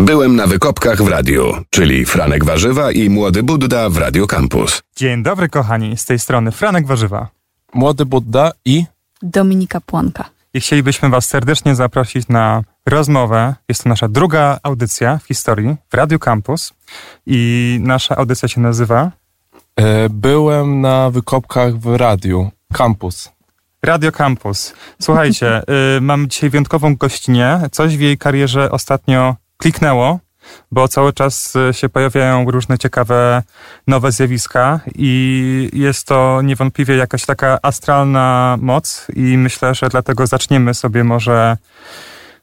Byłem na wykopkach w radiu, czyli Franek Warzywa i Młody Budda w Radio Campus. Dzień dobry, kochani, z tej strony Franek Warzywa. Młody Budda i Dominika Płonka. I chcielibyśmy Was serdecznie zaprosić na rozmowę. Jest to nasza druga audycja w historii w Radio Campus. I nasza audycja się nazywa e, Byłem na wykopkach w radiu. Campus. Radio Campus. Słuchajcie, y, mam dzisiaj wyjątkową gościnę. Coś w jej karierze ostatnio kliknęło, bo cały czas y, się pojawiają różne ciekawe nowe zjawiska i jest to niewątpliwie jakaś taka astralna moc i myślę, że dlatego zaczniemy sobie może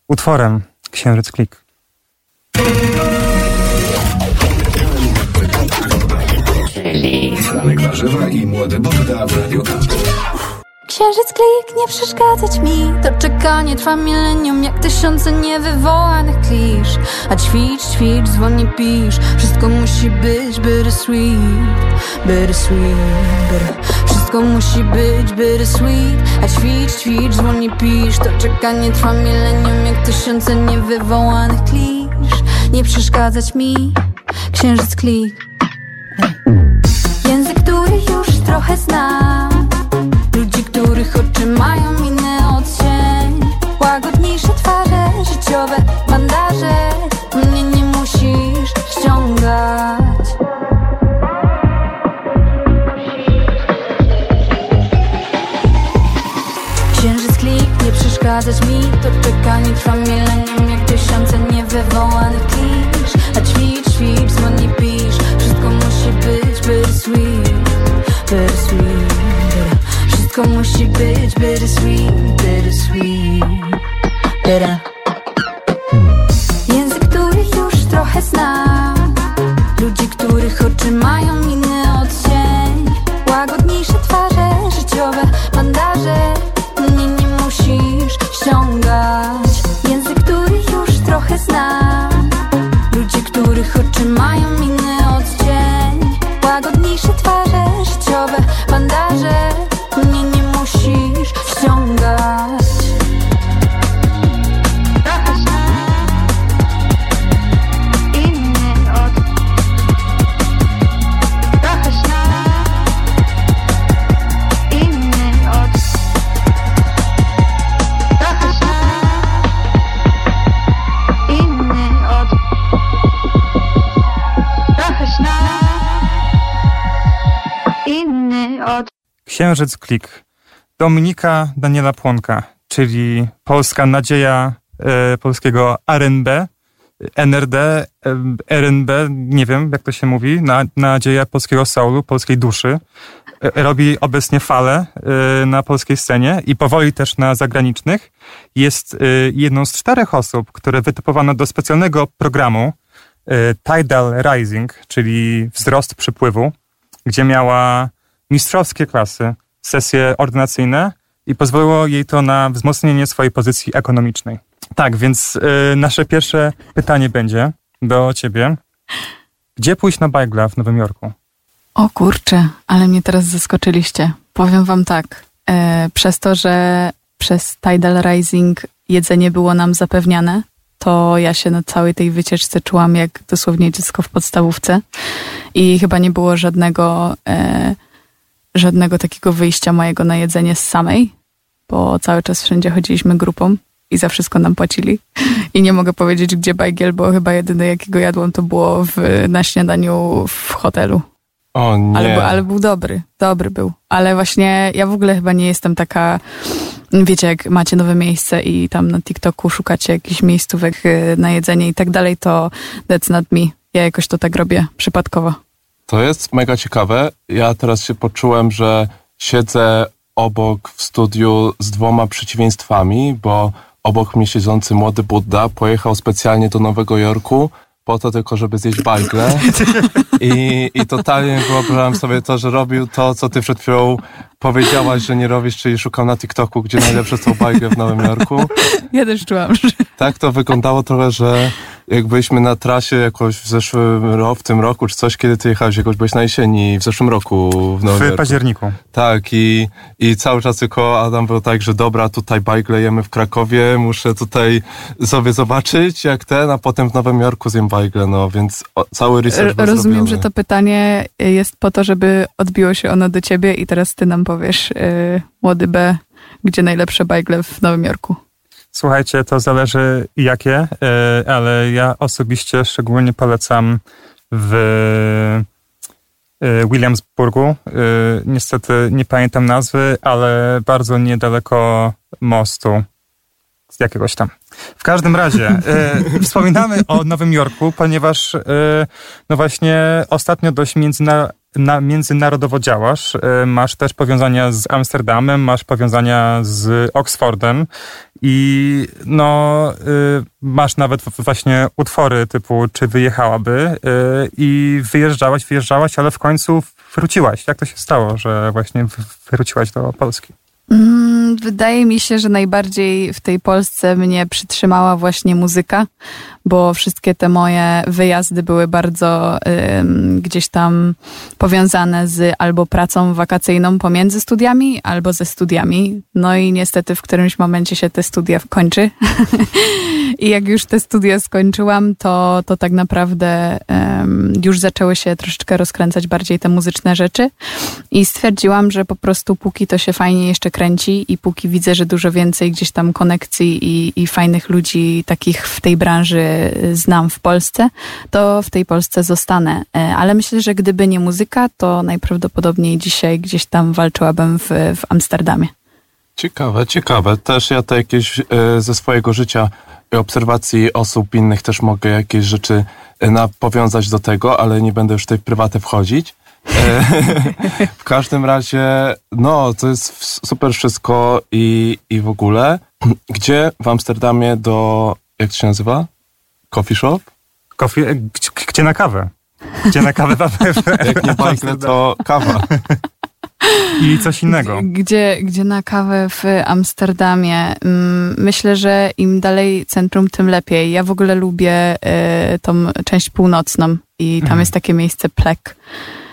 utworem Księżyc Klik. Franek Warzywa i Młody Budda w Radio Campus. Księżyc klik, nie przeszkadzać mi. To czekanie trwa milenium Jak tysiące niewywołanych klisz. A ćwicz, ćwicz, dzwoni, pisz. Wszystko musi być bittersweet Bittersweet, bitter Wszystko musi być bittersweet A ćwicz, ćwicz, dzwoni, pisz. To czekanie trwa milenium Jak tysiące niewywołanych klisz. Nie przeszkadzać mi. Księżyc klik Język, który już trochę znam których oczy mają inny odcień. Łagodniejsze twarze, życiowe bandaże. Mnie nie musisz ściągać. Księżyc klik, nie przeszkadzać mi. To czekanie trwa milenium Jak tysiące niewywołanych klisz. A ćwicz, ćwicz, dzwoni, pisz Wszystko musi być bittersweet Bittersweet, Księżyc Klik. Dominika Daniela Płonka, czyli polska nadzieja e, polskiego RNB, NRD, e, RNB, nie wiem jak to się mówi, na, nadzieja polskiego soulu, polskiej duszy. E, robi obecnie falę na polskiej scenie i powoli też na zagranicznych. Jest jedną z czterech osób, które wytypowano do specjalnego programu Tidal Rising, czyli wzrost przypływu, gdzie miała mistrzowskie klasy, sesje ordynacyjne i pozwoliło jej to na wzmocnienie swojej pozycji ekonomicznej. Tak, więc y, nasze pierwsze pytanie będzie do ciebie. Gdzie pójść na bajgla w Nowym Jorku? O kurczę, ale mnie teraz zaskoczyliście. Powiem wam tak, e, przez to, że przez Tidal Rising jedzenie było nam zapewniane, to ja się na całej tej wycieczce czułam jak dosłownie dziecko w podstawówce i chyba nie było żadnego, e, żadnego takiego wyjścia mojego na jedzenie z samej, bo cały czas wszędzie chodziliśmy grupą i za wszystko nam płacili. I nie mogę powiedzieć, gdzie bajgiel, bo chyba jedyne jakiego jadłam to było w, na śniadaniu w hotelu. O nie. Ale, był- ale był dobry, dobry był. Ale właśnie ja w ogóle chyba nie jestem taka, wiecie, jak macie nowe miejsce i tam na TikToku szukacie jakichś miejscówek y, na jedzenie i tak dalej, to that's not me. Ja jakoś to tak robię przypadkowo. To jest mega ciekawe. Ja teraz się poczułem, że siedzę obok w studiu z dwoma przeciwieństwami, bo obok mnie siedzący młody Budda pojechał specjalnie do Nowego Jorku po to tylko, żeby zjeść bajgle. I, I totalnie wyobrażałem sobie to, że robił to, co ty przed chwilą powiedziałaś, że nie robisz, czyli szukał na TikToku, gdzie najlepsze są bajgle w Nowym Jorku. Ja też czułam, że Tak to wyglądało trochę, że jak byliśmy na trasie jakoś w zeszłym roku, w tym roku, czy coś, kiedy ty jechałeś, jakoś byłeś na jesieni, w zeszłym roku w Nowym W Jorku. październiku. Tak, i, i cały czas tylko Adam był tak, że dobra, tutaj bajk lejemy w Krakowie, muszę tutaj sobie zobaczyć jak ten, a potem w Nowym Jorku zjem bajgle, no więc o, cały research był Rozumiem, zrobiony. że to pytanie jest po to, żeby odbiło się ono do ciebie i teraz ty nam powiesz, yy, młody B, gdzie najlepsze bajgle w Nowym Jorku. Słuchajcie, to zależy jakie, e, ale ja osobiście szczególnie polecam w e, Williamsburgu. E, Niestety nie pamiętam nazwy, ale bardzo niedaleko mostu. Z jakiegoś tam. W każdym razie, e, wspominamy o Nowym Jorku, ponieważ e, no właśnie ostatnio dość międzyna, na, międzynarodowo działasz. E, masz też powiązania z Amsterdamem, masz powiązania z Oxfordem i no y, masz nawet właśnie utwory typu czy wyjechałaby y, i wyjeżdżałaś, wyjeżdżałaś, ale w końcu wróciłaś. Jak to się stało, że właśnie wróciłaś do Polski? Mm, Wydaje mi się, że najbardziej w tej Polsce mnie przytrzymała właśnie muzyka, bo wszystkie te moje wyjazdy były bardzo ym, gdzieś tam powiązane z albo pracą wakacyjną pomiędzy studiami, albo ze studiami. No i niestety w którymś momencie się te studia kończy. I jak już te studia skończyłam, to, to tak naprawdę em, już zaczęły się troszeczkę rozkręcać bardziej te muzyczne rzeczy. I stwierdziłam, że po prostu póki to się fajnie jeszcze kręci i póki widzę, że dużo więcej gdzieś tam konekcji i, i fajnych ludzi takich w tej branży y, znam w Polsce, to w tej Polsce zostanę. E, Ale myślę, że gdyby nie muzyka, to najprawdopodobniej dzisiaj gdzieś tam walczyłabym w, w Amsterdamie. Ciekawe, ciekawe. Też ja to jakieś e, ze swojego życia obserwacji osób innych też mogę jakieś rzeczy e, na, powiązać do tego, ale nie będę już tutaj w prywatę wchodzić. E, w każdym razie, no, to jest super wszystko i, i w ogóle. Gdzie w Amsterdamie do, jak to się nazywa? Coffee shop? Kofi, e, gdzie, gdzie na kawę? Gdzie na kawę? Jak nie bajkle, to kawa. I coś innego. Gdzie, gdzie na kawę w Amsterdamie? Mm, Myślę, że im dalej centrum, tym lepiej. Ja w ogóle lubię y, tą część północną i tam Mhm. jest takie miejsce Plek.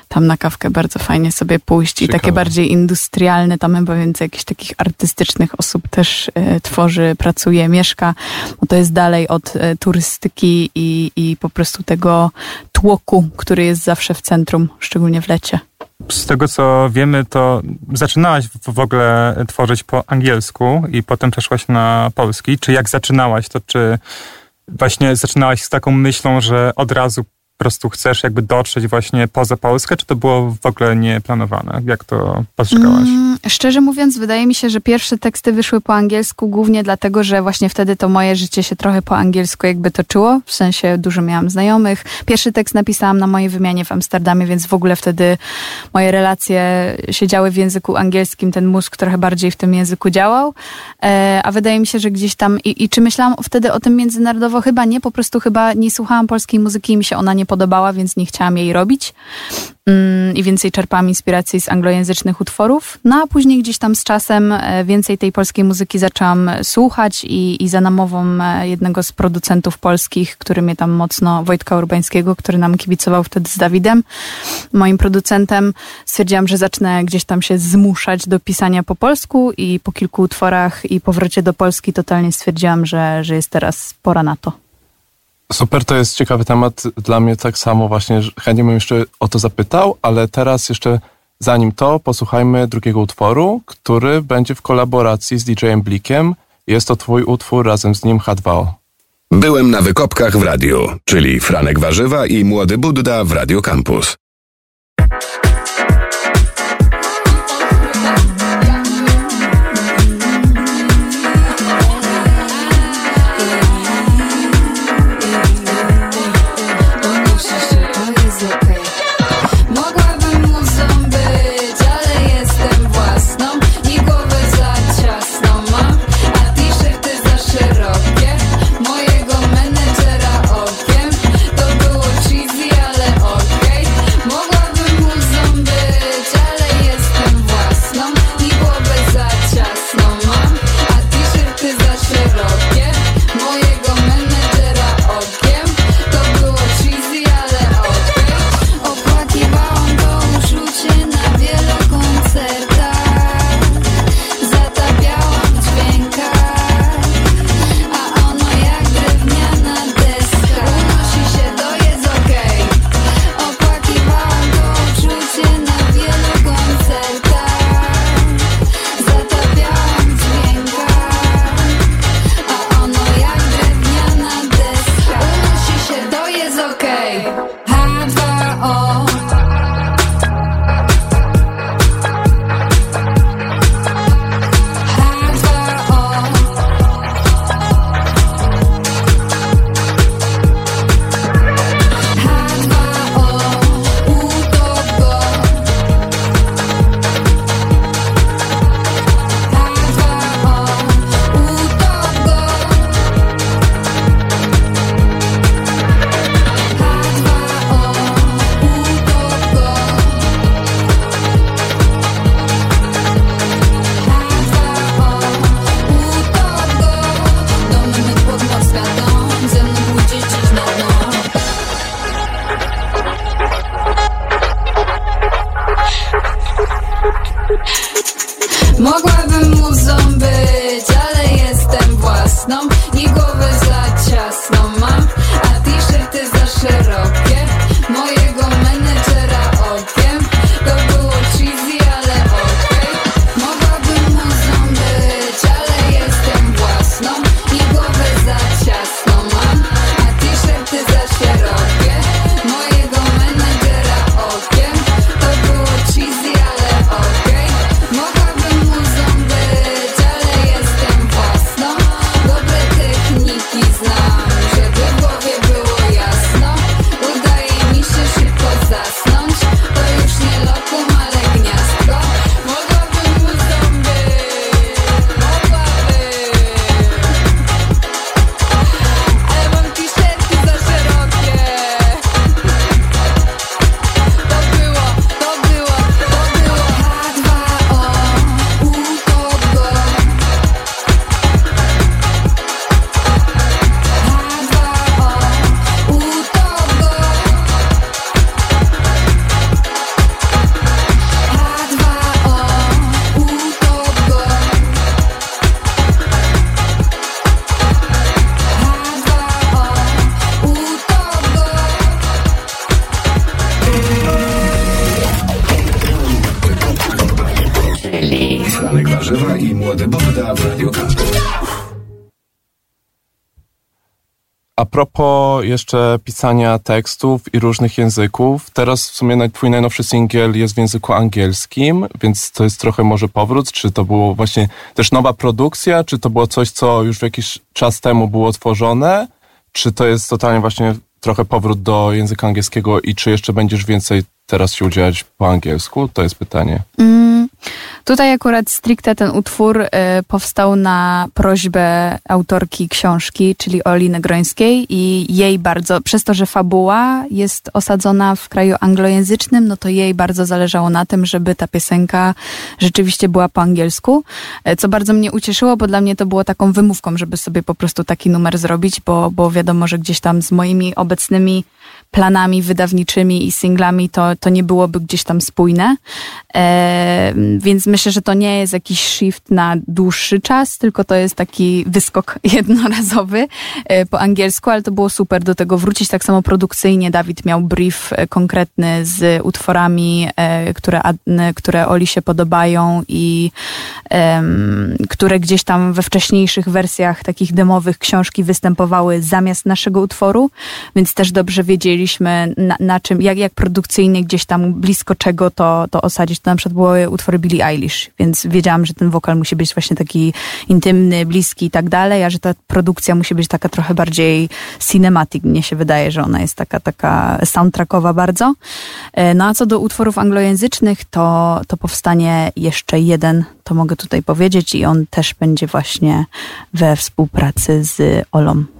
Tam na kawkę bardzo fajnie sobie pójść i Ciekawe. takie bardziej industrialne, tam chyba więcej jakichś takich artystycznych osób też y, tworzy, pracuje, mieszka, bo to jest dalej od y, turystyki i, i po prostu tego tłoku, który jest zawsze w centrum, szczególnie w lecie. Z tego co wiemy, to zaczynałaś w ogóle tworzyć po angielsku i potem przeszłaś na polski. Czy jak zaczynałaś, to czy właśnie zaczynałaś z taką myślą, że od razu prostu chcesz jakby dotrzeć właśnie poza Polskę, czy to było w ogóle nieplanowane? Jak to postrzegałaś? Mm, szczerze mówiąc, wydaje mi się, że pierwsze teksty wyszły po angielsku głównie dlatego, że właśnie wtedy to moje życie się trochę po angielsku jakby toczyło. W sensie dużo miałam znajomych. Pierwszy tekst napisałam na mojej wymianie w Amsterdamie, więc w ogóle wtedy moje relacje siedziały w języku angielskim. Ten mózg trochę bardziej w tym języku działał. E, a wydaje mi się, że gdzieś tam... I, I czy myślałam wtedy o tym międzynarodowo? Chyba nie. Po prostu chyba nie słuchałam polskiej muzyki i mi się ona nie podobała, więc nie chciałam jej robić. Mm, i więcej czerpałam inspiracji z anglojęzycznych utworów. No a później gdzieś tam z czasem e, więcej tej polskiej muzyki zaczęłam słuchać i, i za namową e, jednego z producentów polskich, który mnie tam mocno, Wojtka Urbańskiego, który nam kibicował wtedy z Dawidem, moim producentem, stwierdziłam, że zacznę gdzieś tam się zmuszać do pisania po polsku i po kilku utworach i powrocie do Polski totalnie stwierdziłam, że, że jest teraz pora na to. Super, to jest ciekawy temat. Dla mnie tak samo właśnie, chętnie bym jeszcze o to zapytał, ale teraz jeszcze zanim to, posłuchajmy drugiego utworu, który będzie w kolaboracji z DJ-em Blikiem. Jest to twój utwór razem z nim H2O. Byłem na wykopkach w radiu, czyli Franek Warzywa i Młody Budda w Radio Campus. Młody Budda w Radio. A propos jeszcze pisania tekstów i różnych języków, teraz w sumie twój najnowszy singiel jest w języku angielskim, więc to jest trochę może powrót, czy to było właśnie też nowa produkcja, czy to było coś, co już jakiś czas temu było tworzone, czy to jest totalnie właśnie trochę powrót do języka angielskiego i czy jeszcze będziesz więcej teraz się udzielać po angielsku? To jest pytanie. Mm, tutaj akurat stricte ten utwór y, powstał na prośbę autorki książki, czyli Oli Negrońskiej i jej bardzo, przez to, że fabuła jest osadzona w kraju anglojęzycznym, no to jej bardzo zależało na tym, żeby ta piosenka rzeczywiście była po angielsku, y, co bardzo mnie ucieszyło, bo dla mnie to było taką wymówką, żeby sobie po prostu taki numer zrobić, bo, bo wiadomo, że gdzieś tam z moimi obecnymi planami wydawniczymi i singlami, to, to nie byłoby gdzieś tam spójne. E, więc myślę, że to nie jest jakiś shift na dłuższy czas, tylko to jest taki wyskok jednorazowy e, po angielsku, ale to było super do tego wrócić. Tak samo produkcyjnie Dawid miał brief e, konkretny z utworami, e, które, które Oli się podobają i które gdzieś tam we wcześniejszych wersjach takich demowych książki występowały zamiast naszego utworu, więc też dobrze wiedzieliśmy na, na czym, jak, jak produkcyjnie gdzieś tam blisko czego to, to osadzić. To na przykład były utwory Billie Eilish, więc wiedziałam, że ten wokal musi być właśnie taki intymny, bliski i tak dalej, a że ta produkcja musi być taka trochę bardziej cinematic. Mnie się wydaje, że ona jest taka, taka soundtrackowa bardzo. E, No a co do utworów anglojęzycznych, to, to powstanie jeszcze jeden, to mogę tutaj powiedzieć i on też będzie właśnie we współpracy z Olą.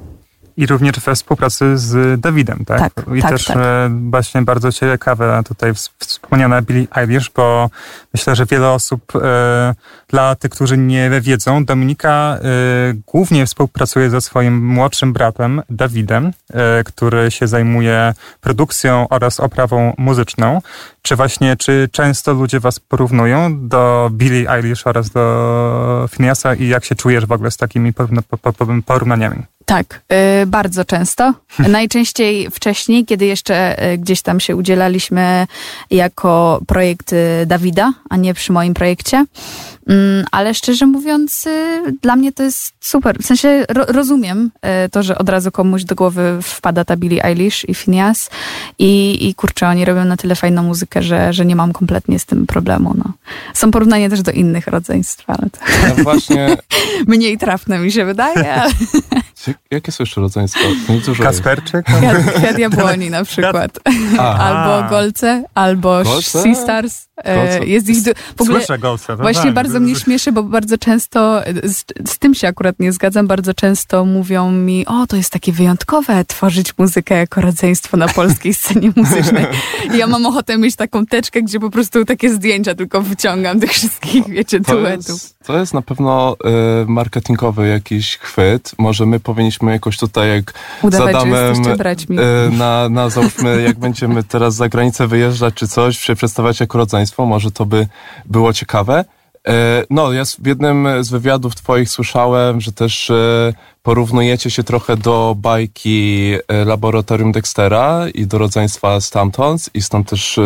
I również we współpracy z Dawidem, tak? Tak, I tak, też tak. e, właśnie bardzo ciekawe tutaj ws- wspomniana Billie Eilish, bo myślę, że wiele osób, e, dla tych, którzy nie wiedzą, Dominika e, głównie współpracuje ze swoim młodszym bratem Dawidem, który się zajmuje produkcją oraz oprawą muzyczną. Czy właśnie, czy często ludzie was porównują do Billie Eilish oraz do Phineasa i jak się czujesz w ogóle z takimi porówna- po- po- po- porównaniami? Tak, y, bardzo często. Najczęściej wcześniej, kiedy jeszcze y, gdzieś tam się udzielaliśmy jako projekt y, Dawida, a nie przy moim projekcie. Mm, Ale szczerze mówiąc, y, dla mnie to jest super. W sensie ro, rozumiem y, to, że od razu komuś do głowy wpada ta Billie Eilish i Phineas i, i kurczę, oni robią na tyle fajną muzykę, że, że nie mam kompletnie z tym problemu. No. Są porównania też do innych rodzeństw, ale to Ja właśnie, mniej trafne mi się wydaje. jakie są jeszcze rodzeństwa? Kasperczyk? Kwiat, kwiat jabłoni na przykład. A, Albo Golce, albo Golce? Sea Stars. E? Jest ich du- w ogóle Słyszę Golca. no Właśnie tak. bardzo mnie śmieszy, bo bardzo często, z, z tym się akurat nie zgadzam, bardzo często mówią mi, o to jest takie wyjątkowe tworzyć muzykę jako rodzeństwo na polskiej scenie muzycznej. I ja mam ochotę mieć taką teczkę, gdzie po prostu takie zdjęcia tylko wyciągam tych wszystkich, wiecie, To duetów. jest, to jest na pewno y, marketingowy jakiś chwyt. Może my powinniśmy jakoś tutaj, jak Udawać, z że Adamem jesteście braćmi. y, na, na załóżmy, jak będziemy teraz za granicę wyjeżdżać czy coś, się przedstawiać jako rodzeństwo, może to by było ciekawe. Y, no, ja w jednym z wywiadów twoich słyszałem, że też y, porównujecie się trochę do bajki y, Laboratorium Dextera i do rodzeństwa stamtąd i stąd też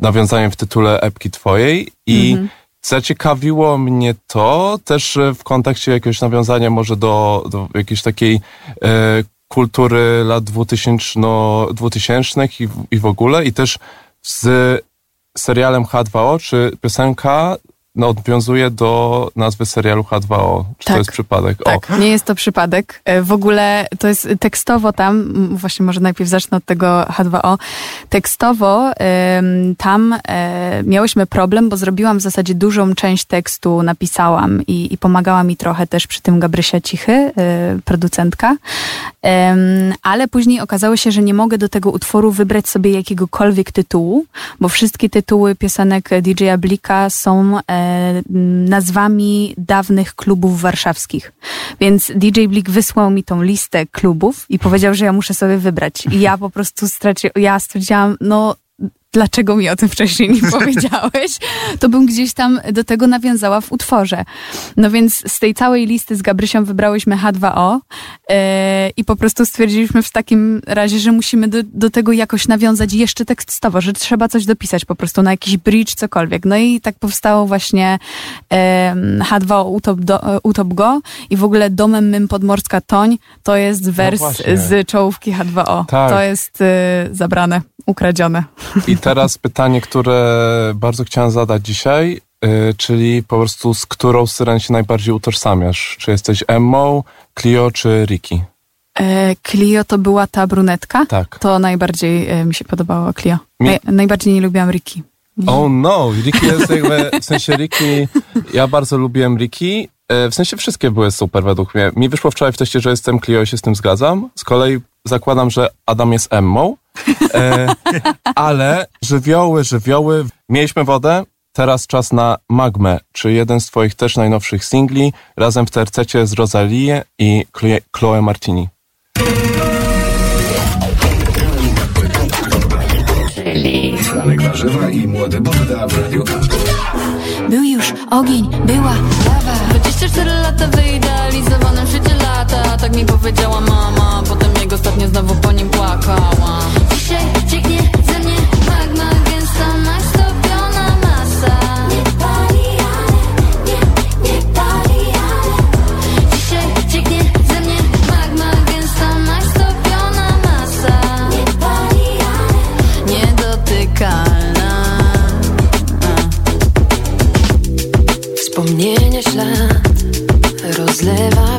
nawiązaniem w tytule epki twojej i Mhm. Zaciekawiło mnie to też e, w kontekście jakiegoś nawiązania może do, do jakiejś takiej e, kultury lat 2000, no, 2000 i, i w ogóle i też z serialem H2O, czy piosenka no, odwiązuje do nazwy serialu H2O. Czy Tak. to jest przypadek? Tak, nie jest to przypadek. E, W ogóle to jest tekstowo tam, właśnie może najpierw zacznę od tego H2O. Tekstowo tam e, miałyśmy problem, bo zrobiłam w zasadzie dużą część tekstu, napisałam i, i pomagała mi trochę też przy tym Gabrysia Cichy, e, producentka. Ale później okazało się, że nie mogę do tego utworu wybrać sobie jakiegokolwiek tytułu, bo wszystkie tytuły piosenek DJ-a Blika są nazwami dawnych klubów warszawskich. Więc DJ Blik wysłał mi tą listę klubów i powiedział, że ja muszę sobie wybrać. I ja po prostu straciłam, ja stwierdziłam, no dlaczego mi o tym wcześniej nie powiedziałeś, to bym gdzieś tam do tego nawiązała w utworze. No więc z tej całej listy z Gabrysią wybrałyśmy H2O e, i po prostu stwierdziliśmy w takim razie, że musimy do, do tego jakoś nawiązać jeszcze tekstowo, że trzeba coś dopisać po prostu na jakiś bridge, cokolwiek. No i tak powstało właśnie e, H2O Utop, do, e, Utop Go i w ogóle Domem Mym Podmorska Toń to jest wers właśnie. z czołówki H2O. Tak. To jest e, zabrane, ukradzione. I teraz pytanie, które bardzo chciałem zadać dzisiaj, y, czyli po prostu z którą syren się najbardziej utożsamiasz? Czy jesteś Emmą, Clio czy Ricky? E, Clio to była ta brunetka? Tak. To najbardziej e, mi się podobało Clio. Mi- Naj, najbardziej nie lubiłam Ricky. Oh no, Ricky jest jakby, w sensie Ricky, ja bardzo lubiłem Ricky, e, w sensie wszystkie były super według mnie. Mi wyszło wczoraj w teście, że jestem Clio i się z tym zgadzam. Z kolei zakładam, że Adam jest Emmą, e, ale żywioły, żywioły, mieliśmy wodę, teraz czas na Magmę, czy jeden z twoich też najnowszych singli, razem w tercecie z Rosalie i Chloe- Martini. Franek Warzywa i Młody Budda w Radio Campus. Był już ogień, była lawa 24 lata wyidealizowane Tak mi powiedziała mama. Potem jego ostatnio znowu po nim płakała. Dzisiaj cieknie ze mnie magma Gęsta, nastopiona masa. Nie pali, ale nie, nie pali, ale. Dzisiaj cieknie ze mnie magma Gęsta, nastopiona masa. Nie pali, ale Niedotykalna. Wspomnienia ślad rozlewa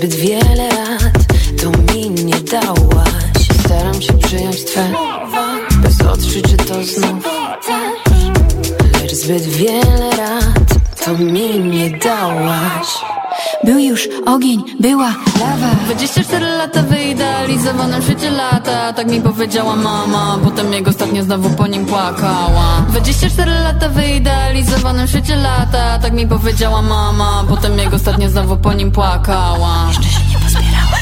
zbyt wiele lat to mi nie dałaś. Staram się przyjąć twe bez odczuć, czy to znów Lecz zbyt wiele lat to mi nie dałaś. Był już ogień, była lawa. 24 lata wyidealizowane życie lata Tak mi powiedziała mama. Potem jego ostatnio znowu po nim płakała. 24 lata wyidealizowane życie lata Tak mi powiedziała mama. Potem jego ostatnio znowu po nim płakała. Jeszcze się nie pozbierała.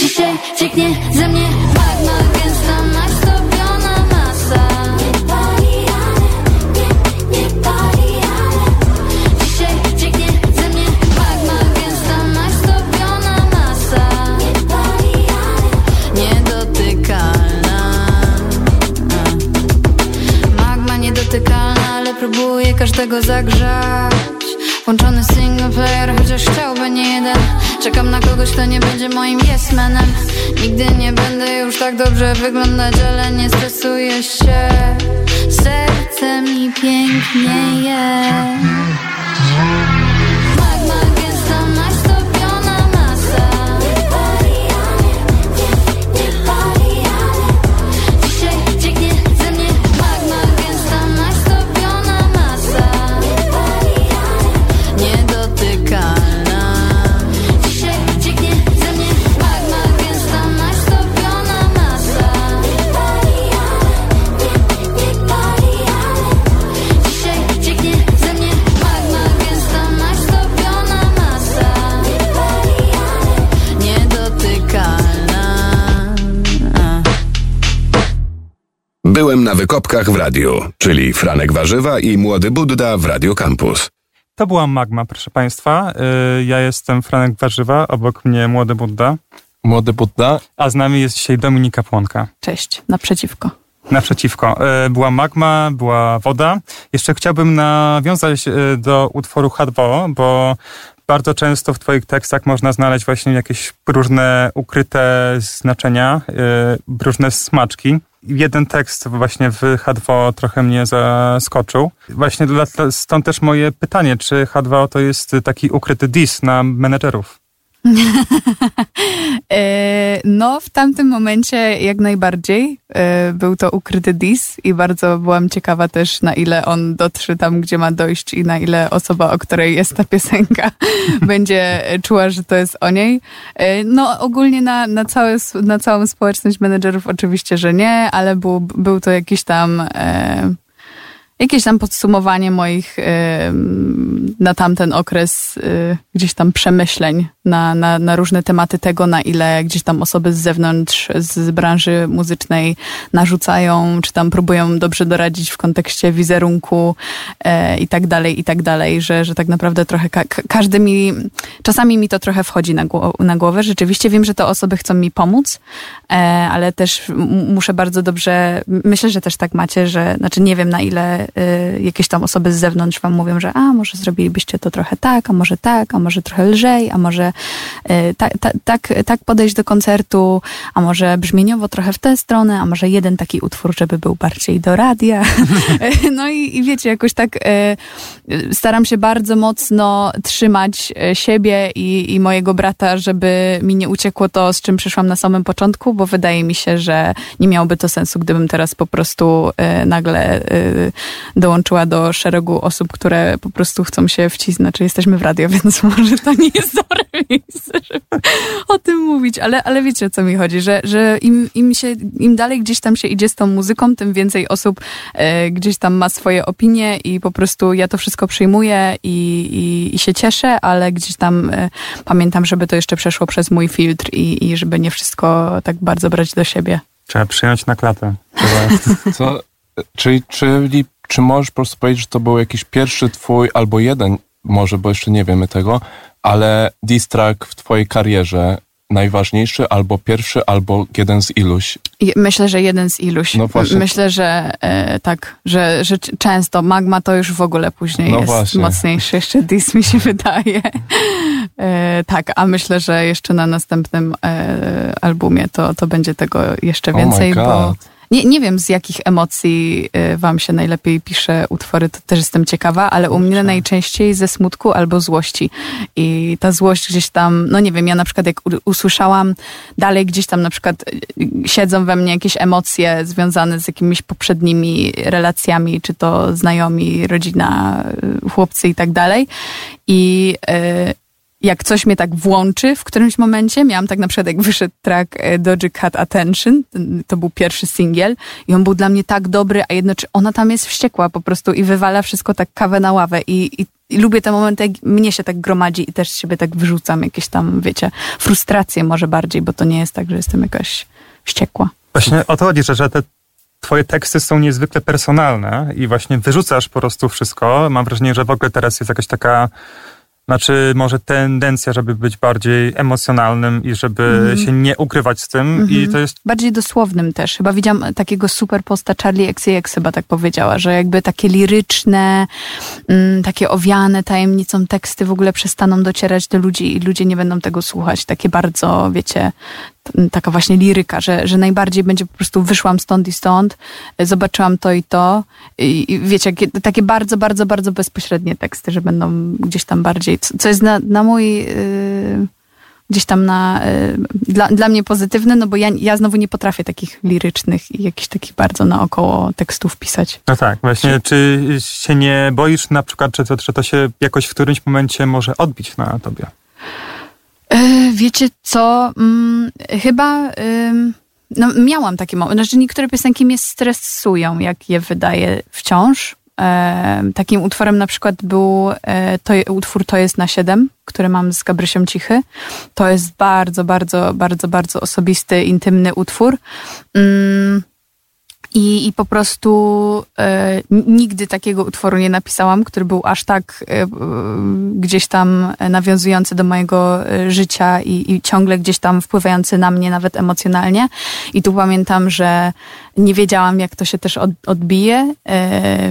Dzisiaj cieknie ze mnie każdego zagrzać. Włączony single player, chociaż chciałby nie jeden. Czekam na kogoś, kto nie będzie moim yes manem. Nigdy nie będę już tak dobrze wyglądać, ale nie stresuję się. Serce mi pięknieje Byłem na wykopkach w radiu, czyli Franek Warzywa i Młody Budda w Radio Campus. To była Magma, proszę Państwa. Y, Ja jestem Franek Warzywa, obok mnie Młody Budda, Młody Budda, a z nami jest dzisiaj Dominika Płonka. Cześć, naprzeciwko. Naprzeciwko. Y, Była magma, była woda. Jeszcze chciałbym nawiązać y, do utworu H2O, bo bardzo często w Twoich tekstach można znaleźć właśnie jakieś różne ukryte znaczenia, różne smaczki. Jeden tekst właśnie w H2O trochę mnie zaskoczył. Właśnie stąd też moje pytanie, czy H2O to jest taki ukryty diss na menedżerów? E, No, w tamtym momencie jak najbardziej e, był to ukryty dis i bardzo byłam ciekawa też, na ile on dotrze tam, gdzie ma dojść i na ile osoba, o której jest ta piosenka, będzie czuła, że to jest o niej. E, No, ogólnie na, na, całe, na całą społeczność menedżerów oczywiście, że nie, ale był, był to jakiś tam... E, jakieś tam podsumowanie moich e, na tamten okres e, gdzieś tam przemyśleń na, na, na różne tematy tego, na ile gdzieś tam osoby z zewnątrz, z branży muzycznej narzucają, czy tam próbują dobrze doradzić w kontekście wizerunku e, i tak dalej, i tak dalej, że, że tak naprawdę trochę ka każdy mi, czasami mi to trochę wchodzi na, gło na głowę. Rzeczywiście wiem, że te osoby chcą mi pomóc, e, ale też muszę bardzo dobrze, myślę, że też tak macie, że, znaczy nie wiem na ile e, jakieś tam osoby z zewnątrz wam mówią, że a, może zrobilibyście to trochę tak, a może tak, a może trochę lżej, a może tak, tak, tak podejść do koncertu, a może brzmieniowo trochę w tę stronę, a może jeden taki utwór, żeby był bardziej do radia. no i, i wiecie, jakoś tak e, staram się bardzo mocno trzymać e, siebie i, i mojego brata, żeby mi nie uciekło to, z czym przyszłam na samym początku, bo wydaje mi się, że nie miałoby to sensu, gdybym teraz po prostu e, nagle dołączyła do szeregu osób, które po prostu chcą się wcisnąć. Znaczy, jesteśmy w radio, więc może to nie jest dobre miejsce, żeby o tym mówić, ale, ale wiecie o co mi chodzi, że, że im, im, się, im dalej gdzieś tam się idzie z tą muzyką, tym więcej osób e, gdzieś tam ma swoje opinie i po prostu ja to wszystko przyjmuję i, i, i się cieszę, ale gdzieś tam e, pamiętam, żeby to jeszcze przeszło przez mój filtr i, i żeby nie wszystko tak bardzo brać do siebie. Trzeba przyjąć na klatę. Co, czyli, czyli czy możesz po prostu powiedzieć, że to był jakiś pierwszy twój, albo jeden, może, bo jeszcze nie wiemy tego, ale diss track w twojej karierze najważniejszy, albo pierwszy, albo jeden z iluś? Myślę, że jeden z iluś. No właśnie. Myślę, że e, tak, że, że często Magma to już w ogóle później no jest właśnie. mocniejszy. Jeszcze Diss mi się wydaje. E, tak, a myślę, że jeszcze na następnym e, albumie to, to będzie tego jeszcze więcej, oh bo nie, nie wiem, z jakich emocji y, wam się najlepiej pisze utwory, to też jestem ciekawa, ale u mnie najczęściej ze smutku albo złości. I ta złość gdzieś tam, no nie wiem, ja na przykład jak usłyszałam dalej gdzieś tam na przykład y, siedzą we mnie jakieś emocje związane z jakimiś poprzednimi relacjami, czy to znajomi, rodzina, y, chłopcy i tak dalej. I, jak coś mnie tak włączy w którymś momencie, miałam tak na przykład jak wyszedł track e, Doja Cat Attention, to był pierwszy singiel i on był dla mnie tak dobry, a jednocześnie ona tam jest wściekła po prostu i wywala wszystko tak kawę na ławę i, i, i lubię te momenty, jak mnie się tak gromadzi i też siebie tak wyrzucam, jakieś tam, wiecie, frustracje może bardziej, bo to nie jest tak, że jestem jakaś wściekła. Właśnie o to chodzi, że te twoje teksty są niezwykle personalne i właśnie wyrzucasz po prostu wszystko. Mam wrażenie, że w ogóle teraz jest jakaś taka znaczy, może tendencja, żeby być bardziej emocjonalnym i żeby mm. się nie ukrywać z tym. Mm -hmm. I mhm. to jest. Bardziej dosłownym też. Chyba widziałam takiego super posta Charlie XCX chyba tak powiedziała, że jakby takie liryczne, mm, takie owiane tajemnicą teksty w ogóle przestaną docierać do ludzi i ludzie nie będą tego słuchać. Takie bardzo, wiecie, taka właśnie liryka, że, że najbardziej będzie po prostu wyszłam stąd i stąd, zobaczyłam to i to. I, i wiecie, takie bardzo, bardzo, bardzo bezpośrednie teksty, że będą gdzieś tam bardziej, co jest na, na mój... Yy, gdzieś tam na, yy, dla, dla mnie pozytywne, no bo ja, ja znowu nie potrafię takich lirycznych i jakichś takich bardzo naokoło tekstów pisać. No tak, właśnie, czy się nie boisz na przykład, że to, że to się jakoś w którymś momencie może odbić na tobie? E, wiecie co? Hmm, chyba. No, miałam taki moment. Znaczy, niektóre piosenki mnie stresują, jak je wydaję wciąż. E, takim utworem na przykład był e, to, utwór To jest na 7, który mam z Gabrysią Cichy. To jest bardzo, bardzo, bardzo, bardzo osobisty, intymny utwór. Mm, i, i po prostu e, nigdy takiego utworu nie napisałam, który był aż tak e, gdzieś tam nawiązujący do mojego e, życia i, i ciągle gdzieś tam wpływający na mnie nawet emocjonalnie. I tu pamiętam, że nie wiedziałam, jak to się też od, odbije e,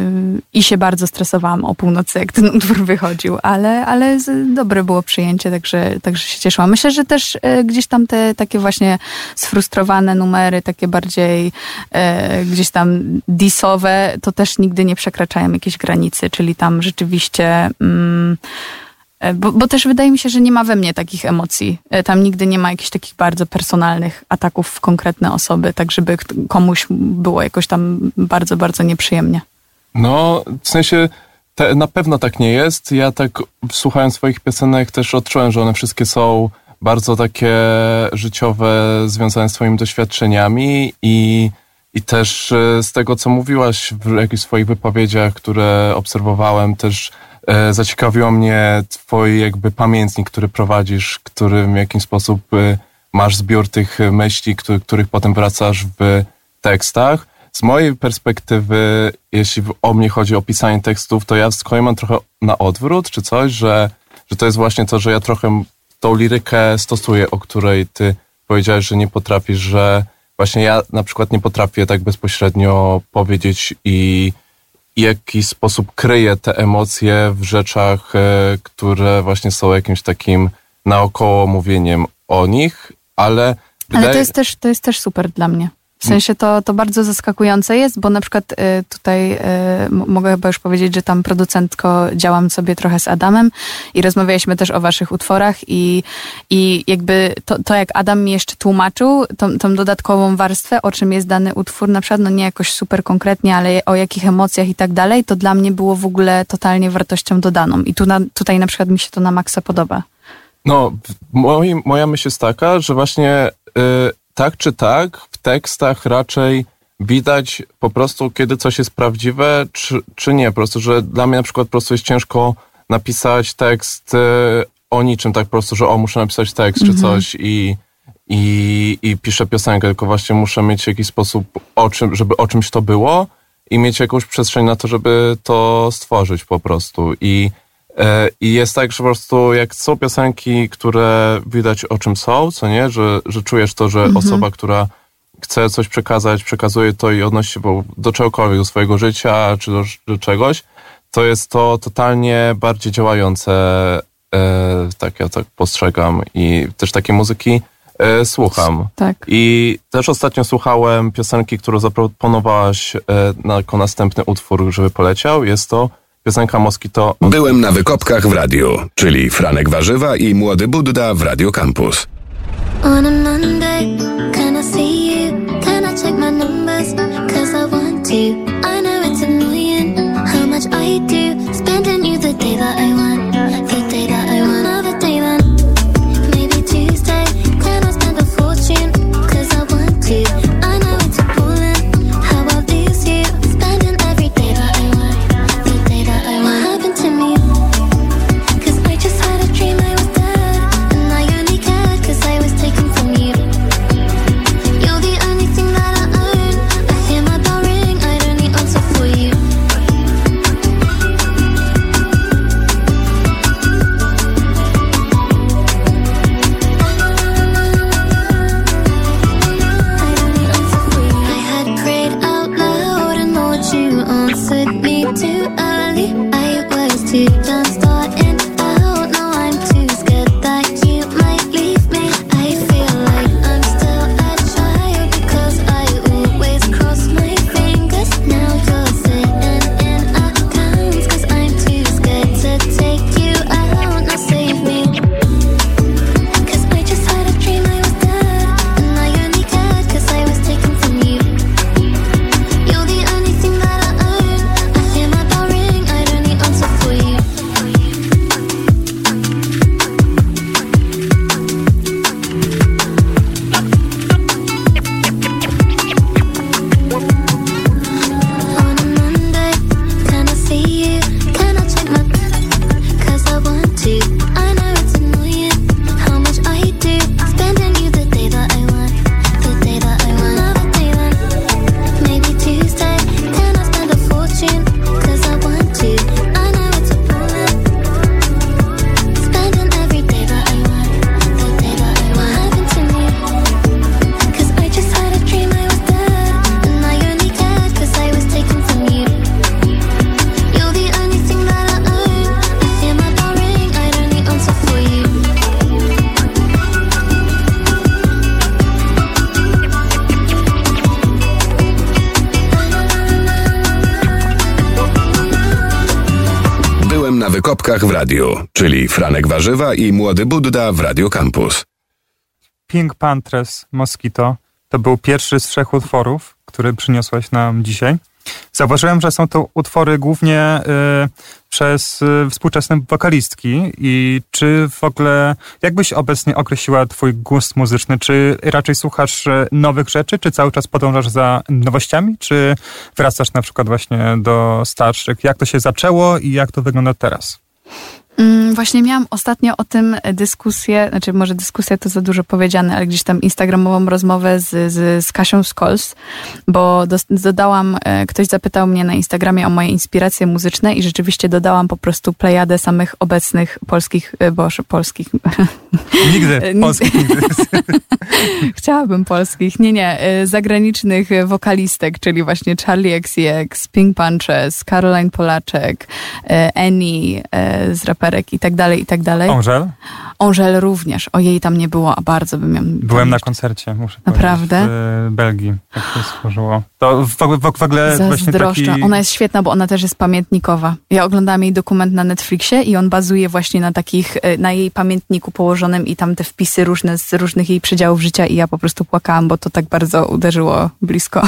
i się bardzo stresowałam o północy, jak ten utwór wychodził, ale, ale dobre było przyjęcie, także, także się cieszyłam. Myślę, że też e, gdzieś tam te takie właśnie sfrustrowane numery, takie bardziej e, gdzieś tam disowe, to też nigdy nie przekraczają jakiejś granicy, czyli tam rzeczywiście... Mm, bo, bo, też wydaje mi się, że nie ma we mnie takich emocji. E, tam nigdy nie ma jakichś takich bardzo personalnych ataków w konkretne osoby, tak żeby komuś było jakoś tam bardzo, bardzo nieprzyjemnie. No, w sensie te, na pewno tak nie jest. Ja tak słuchając swoich piosenek też odczułem, że one wszystkie są bardzo takie życiowe, związane z swoimi doświadczeniami i, i też e, z tego, co mówiłaś w jakichś swoich wypowiedziach, które obserwowałem, też e, zaciekawiło mnie twój jakby pamiętnik, który prowadzisz, który w jakiś sposób e, masz zbiór tych myśli, który, których potem wracasz w tekstach. Z mojej perspektywy, jeśli o mnie chodzi o pisanie tekstów, to ja z kolei mam trochę na odwrót, czy coś, że, że to jest właśnie to, że ja trochę tą lirykę stosuję, o której ty powiedziałeś, że nie potrafisz, że właśnie ja na przykład nie potrafię tak bezpośrednio powiedzieć i jakiś sposób kryję te emocje w rzeczach, e, które właśnie są jakimś takim naokoło mówieniem o nich, ale Ale wydaje- to jest, też, to jest też super dla mnie. W sensie to, to bardzo zaskakujące jest, bo na przykład y, tutaj y, mogę chyba już powiedzieć, że tam producentko działam sobie trochę z Adamem i rozmawialiśmy też o waszych utworach i, i jakby to, to jak Adam mi jeszcze tłumaczył tą, tą dodatkową warstwę, o czym jest dany utwór, na przykład no nie jakoś super konkretnie, ale o jakich emocjach i tak dalej, to dla mnie było w ogóle totalnie wartością dodaną i tu na, tutaj na przykład mi się to na maksa podoba. No, moi, moja myśl jest taka, że właśnie y, tak czy tak w tekstach raczej widać po prostu, kiedy coś jest prawdziwe, czy, czy nie. Po prostu, że dla mnie na przykład po prostu jest ciężko napisać tekst y, o niczym, tak po prostu, że o, muszę napisać tekst czy coś i, i, i piszę piosenkę, tylko właśnie muszę mieć jakiś sposób, o czym, żeby o czymś to było i mieć jakąś przestrzeń na to, żeby to stworzyć po prostu. I E, I jest tak, że po prostu jak są piosenki, które widać o czym są, co nie, że, że czujesz to, że osoba, która chce coś przekazać, przekazuje to i odnosi się do czegokolwiek, do swojego życia czy do, do czegoś, to jest to totalnie bardziej działające, e, tak ja tak postrzegam i też takiej muzyki e, słucham. Tak. I też ostatnio słuchałem piosenki, którą zaproponowałaś e, na, jako następny utwór, żeby poleciał. Jest to piosenka Moskito Byłem na wykopkach w radiu, czyli Franek Warzywa i Młody Budda w Radio Campus. On a Monday, can I see you? Can I check my numbers? Cause I want to. Czyli Franek Warzywa i Młody Budda w Radio Campus. Pink Panthers Mosquito to był pierwszy z trzech utworów, który przyniosłaś nam dzisiaj. Zauważyłem, że są to utwory głównie y, przez y, współczesne wokalistki i czy w ogóle, jakbyś obecnie określiła twój gust muzyczny? Czy raczej słuchasz y, nowych rzeczy, czy cały czas podążasz za nowościami, czy wracasz na przykład właśnie do starszych? Jak to się zaczęło i jak to wygląda teraz? Mm, Właśnie miałam ostatnio o tym dyskusję, znaczy może dyskusja to za dużo powiedziane, ale gdzieś tam instagramową rozmowę z, z, z Kasią Skols, bo dos- dodałam, e, ktoś zapytał mnie na Instagramie o moje inspiracje muzyczne i rzeczywiście dodałam po prostu plejadę samych obecnych polskich, e, boże, polskich, Nigdy, polskich nigdy. Chciałabym polskich. Nie, nie. y, Zagranicznych wokalistek, czyli właśnie Charlie XCX, Pink Punches, Caroline Polaczek, y, Annie y, z raperek i tak dalej, i tak dalej. Angel? Angel również. O jej tam nie było, a bardzo bym ją... Byłem na koncercie, muszę Naprawdę? powiedzieć, w Belgii. Tak się stworzyło. To w, ogóle- w, w ogóle właśnie Zazdroszczę. taki... Ona jest świetna, bo ona też jest pamiętnikowa. Ja oglądałam jej dokument na Netflixie i on bazuje właśnie na takich, y, na jej pamiętniku położonym i tam te wpisy różne z różnych jej przedziałów życia i ja po prostu płakałam, bo to tak bardzo uderzyło blisko.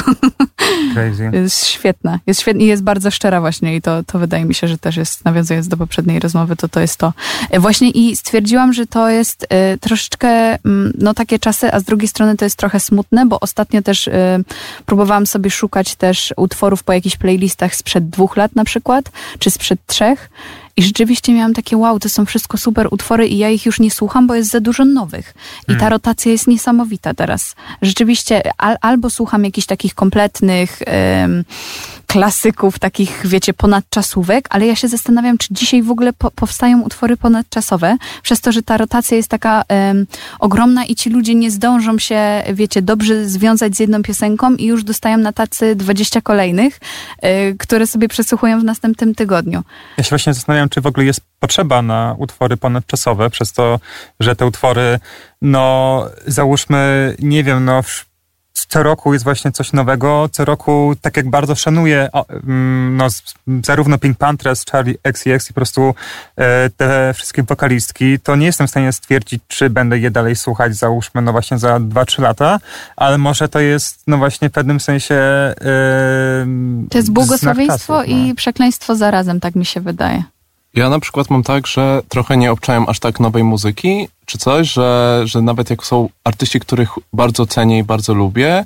Crazy. Jest świetna. Jest świetna i jest bardzo szczera właśnie i to, to wydaje mi się, że też jest, nawiązując do poprzedniej rozmowy, to to jest to. E, Właśnie i stwierdziłam, że to jest e, troszeczkę, mm, no takie czasy, a z drugiej strony to jest trochę smutne, bo ostatnio też e, próbowałam sobie szukać też utworów po jakichś playlistach sprzed dwóch lat na przykład, czy sprzed trzech. I rzeczywiście miałam takie, wow, to są wszystko super utwory i ja ich już nie słucham, bo jest za dużo nowych. I ta rotacja jest niesamowita teraz. Rzeczywiście al, albo słucham jakichś takich kompletnych em, klasyków, takich, wiecie, ponadczasówek, ale ja się zastanawiam, czy dzisiaj w ogóle po, powstają utwory ponadczasowe, przez to, że ta rotacja jest taka em, ogromna i ci ludzie nie zdążą się, wiecie, dobrze związać z jedną piosenką i już dostają na tacy 20 kolejnych, y, które sobie przesłuchują w następnym tygodniu. Ja się właśnie zastanawiam, czy w ogóle jest potrzeba na utwory ponadczasowe, przez to, że te utwory, no załóżmy, nie wiem, no co roku jest właśnie coś nowego, co roku tak jak bardzo szanuję mm, no, zarówno Pink Panthers, Charlie XCX i po prostu e, te wszystkie wokalistki, to nie jestem w stanie stwierdzić, czy będę je dalej słuchać, załóżmy, no właśnie za 2-3 lata, ale może to jest, no właśnie w pewnym sensie e, To jest błogosławieństwo no. i przekleństwo zarazem, tak mi się wydaje. Ja na przykład mam tak, że trochę nie obczałem aż tak nowej muzyki, czy coś, że, że nawet jak są artyści, których bardzo cenię i bardzo lubię,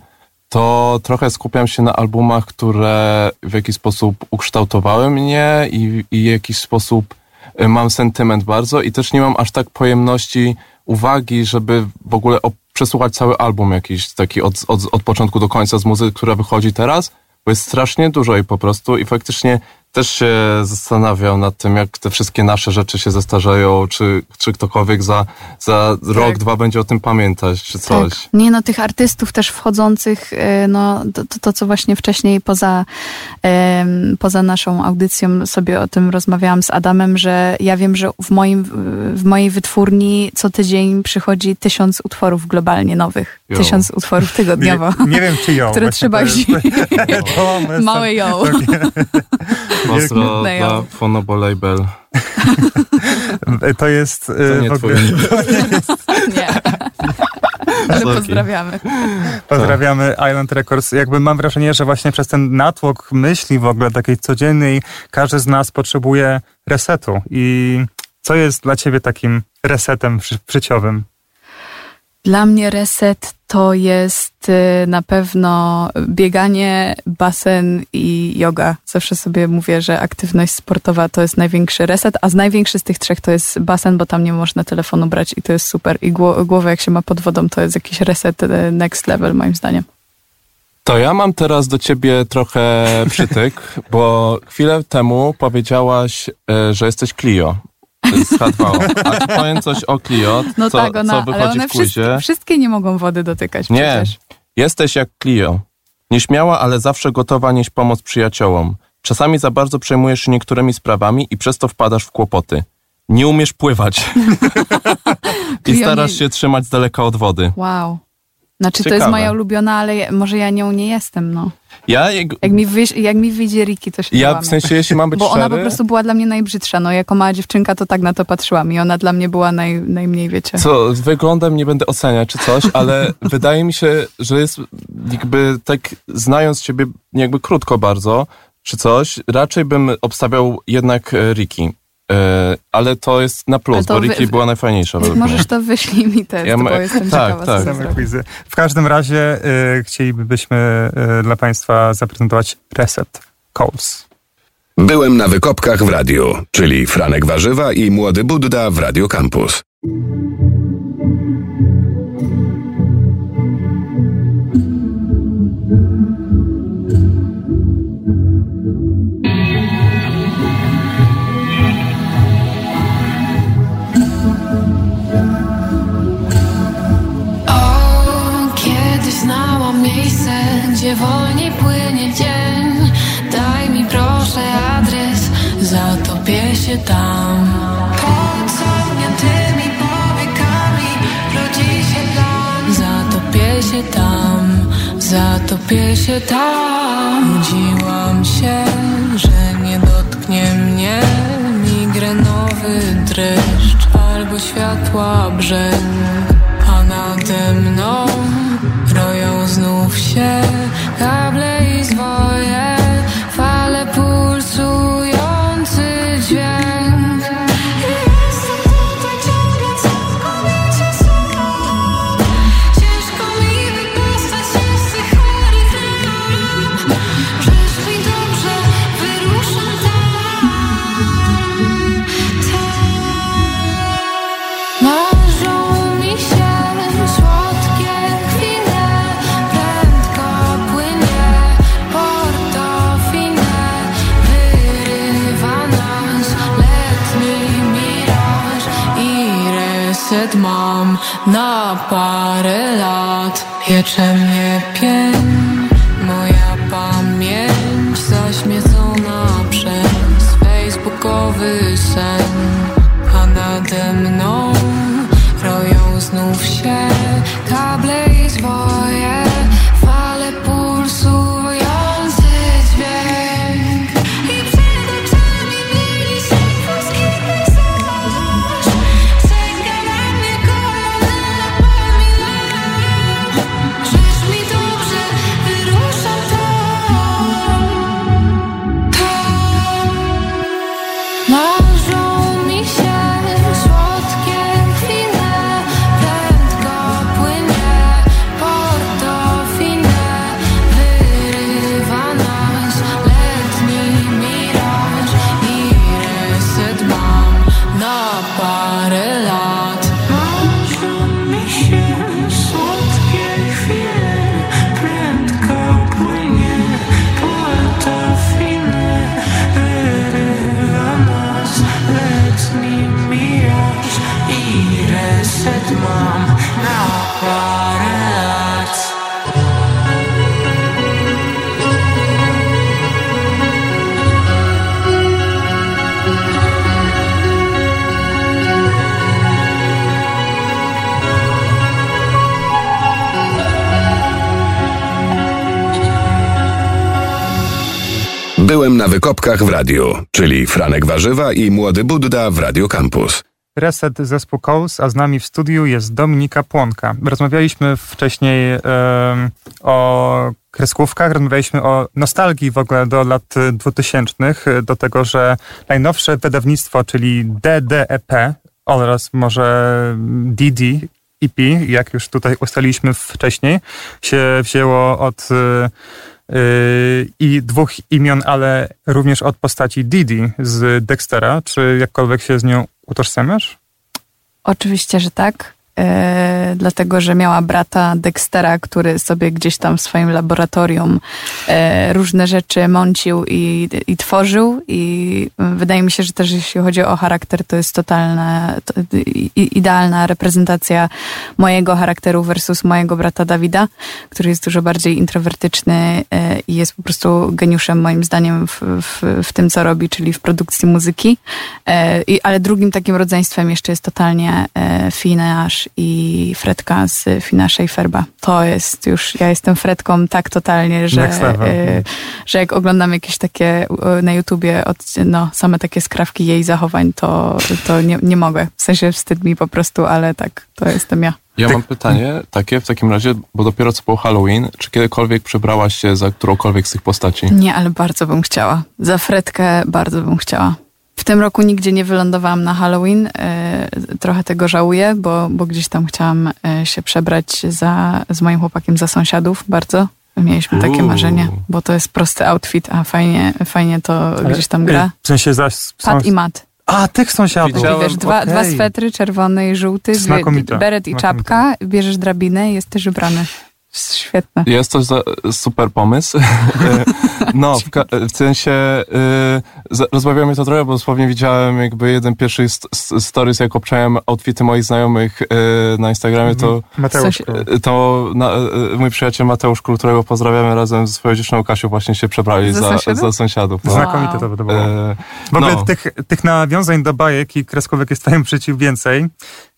to trochę skupiam się na albumach, które w jakiś sposób ukształtowały mnie i, i w jakiś sposób y, mam sentyment bardzo i też nie mam aż tak pojemności uwagi, żeby w ogóle przesłuchać cały album jakiś taki od, od, od początku do końca z muzyki, która wychodzi teraz, bo jest strasznie dużo i po prostu i faktycznie też się zastanawiam nad tym, jak te wszystkie nasze rzeczy się zestarzeją, czy, czy ktokolwiek za, za rok, dwa będzie o tym pamiętać, czy coś. Tak. Nie no, tych artystów też wchodzących, e, no to, to, to co właśnie wcześniej poza, em, poza naszą audycją sobie o tym rozmawiałam z Adamem, że ja wiem, że w, moim, w mojej wytwórni co tydzień przychodzi tysiąc utworów globalnie nowych. Jo. Tysiąc utworów tygodniowo. Nie, nie wiem, czy ją. Które trzeba to jest- to jest- Małe ją. Pozdro Wielkie- dla Fonobo Label. To jest To e, nie w twój ogóle, Nie. Ale pozdrawiamy. Pozdrawiamy Island Records. Jakby mam wrażenie, że właśnie przez ten natłok myśli w ogóle takiej codziennej, każdy z nas potrzebuje resetu. I co jest dla ciebie takim resetem ży- życiowym? Dla mnie reset to jest y, na pewno bieganie, basen i yoga. Zawsze sobie mówię, że aktywność sportowa to jest największy reset, a z największy z tych trzech to jest basen, bo tam nie można telefonu brać i to jest super. I gło- głowę jak się ma pod wodą, to jest jakiś reset y, next level moim zdaniem. To ja mam teraz do ciebie trochę przytyk, bo chwilę temu powiedziałaś, e, że jesteś Clio z H2O. A powiem coś o Clio, No co, tak, ona, co ale wychodzi one w quizie. wszystkie, wszystkie nie mogą wody dotykać Nie, przecież. jesteś jak Clio. Nieśmiała, ale zawsze gotowa nieść pomoc przyjaciołom. Czasami za bardzo przejmujesz się niektórymi sprawami i przez to wpadasz w kłopoty. Nie umiesz pływać. I starasz się trzymać z daleka od wody. Wow. Znaczy, to jest Ciekawe. moja ulubiona, ale może ja nią nie jestem, no. Ja, jak, Jak mi, wyjś, jak mi wyjdzie Riki, to się ja w sensie, jeśli mam być Bo szczery... ona po prostu była dla mnie najbrzydsza. No, jako mała dziewczynka to tak na to patrzyłam i ona dla mnie była naj, najmniej, wiecie. Co, wyglądem nie będę oceniać czy coś, ale wydaje mi się, że jest jakby tak znając ciebie jakby krótko bardzo, czy coś, raczej bym obstawiał jednak e, Riki. E, ale to jest na plus, bo wy- Riki była najfajniejsza. Możesz to wyślij mi test, Ja ma- bo jestem tak, ciekawa. tak. co Same quizy. W każdym razie y, chcielibyśmy y, dla Państwa zaprezentować Reset Calls. Byłem na wykopkach w radiu, czyli Franek Warzywa i Młody Budda w Radio Campus. Gdzie wolniej płynie dzień. Daj mi proszę adres, zatopię się tam. Pod zamkniętymi powiekami rodzi się plan. Zatopię się tam, zatopię się tam. Budziłam się, że nie dotknie mnie migrenowy dreszcz albo światła brzeg a nade mną znów się kable i zwoje, na parę lat. Piecze mnie Byłem na wykopkach w radiu, czyli Franek Warzywa i Młody Budda w Radio Campus. Reset zespół Calls, a z nami w studiu jest Dominika Płonka. Rozmawialiśmy wcześniej em, o kreskówkach, rozmawialiśmy o nostalgii w ogóle do lat 2000, do tego, że najnowsze wydawnictwo, czyli DDEP oraz może DD EP, jak już tutaj ustaliliśmy wcześniej, się wzięło od i dwóch imion, ale również od postaci Didi z Dextera. Czy jakkolwiek się z nią utożsamiasz? Oczywiście, że tak. E, dlatego, że miała brata Dextera, który sobie gdzieś tam w swoim laboratorium e, różne rzeczy mącił i, i tworzył. I wydaje mi się, że też jeśli chodzi o charakter, to jest totalna, to, i, idealna reprezentacja mojego charakteru versus mojego brata Dawida, który jest dużo bardziej introwertyczny e, i jest po prostu geniuszem moim zdaniem w, w, w tym, co robi, czyli w produkcji muzyki. E, i, ale drugim takim rodzeństwem jeszcze jest totalnie e, Finash I Fredka z Fina Schaeferba. To jest już, ja jestem Fredką tak totalnie, że, y, że jak oglądam jakieś takie y, na YouTubie, od, no, same takie skrawki jej zachowań, to, to nie, nie mogę. W sensie wstyd mi po prostu, ale tak, to jestem ja. Ja mam pytanie takie w takim razie, bo dopiero co był Halloween, czy kiedykolwiek przebrałaś się za którąkolwiek z tych postaci? Nie, ale bardzo bym chciała. Za Fredkę bardzo bym chciała. W tym roku nigdzie nie wylądowałam na Halloween. y, Trochę tego żałuję, bo, bo gdzieś tam chciałam y, się przebrać za, z moim chłopakiem za sąsiadów bardzo. Mieliśmy takie Uuu. marzenie, bo to jest prosty outfit, a fajnie, fajnie to gdzieś tam gra. Y, W sensie zaś... Pat i mat. A, tych sąsiadów. Widziałem. I wiesz, dwa, okej. dwa swetry, czerwony i żółty, beret i Znakomite. czapka, bierzesz drabinę i jesteś ubrany. Świetne. Jest to za, super pomysł. no, w, w sensie y, to trochę, bo dosłownie widziałem jakby jeden pierwszy st- st- stories, jak obczałem outfity moich znajomych y, na Instagramie, to, Mateusz. Coś- y, to na, y, mój przyjaciel Mateusz Król, którego pozdrawiamy razem ze swoją dziewczyną Kasią, właśnie się przebrali Za za, sąsiadów? za sąsiadów. No. Znakomite to, to było. E, W ogóle no. tych, tych nawiązań do bajek i kreskówek jest tam przeciw więcej.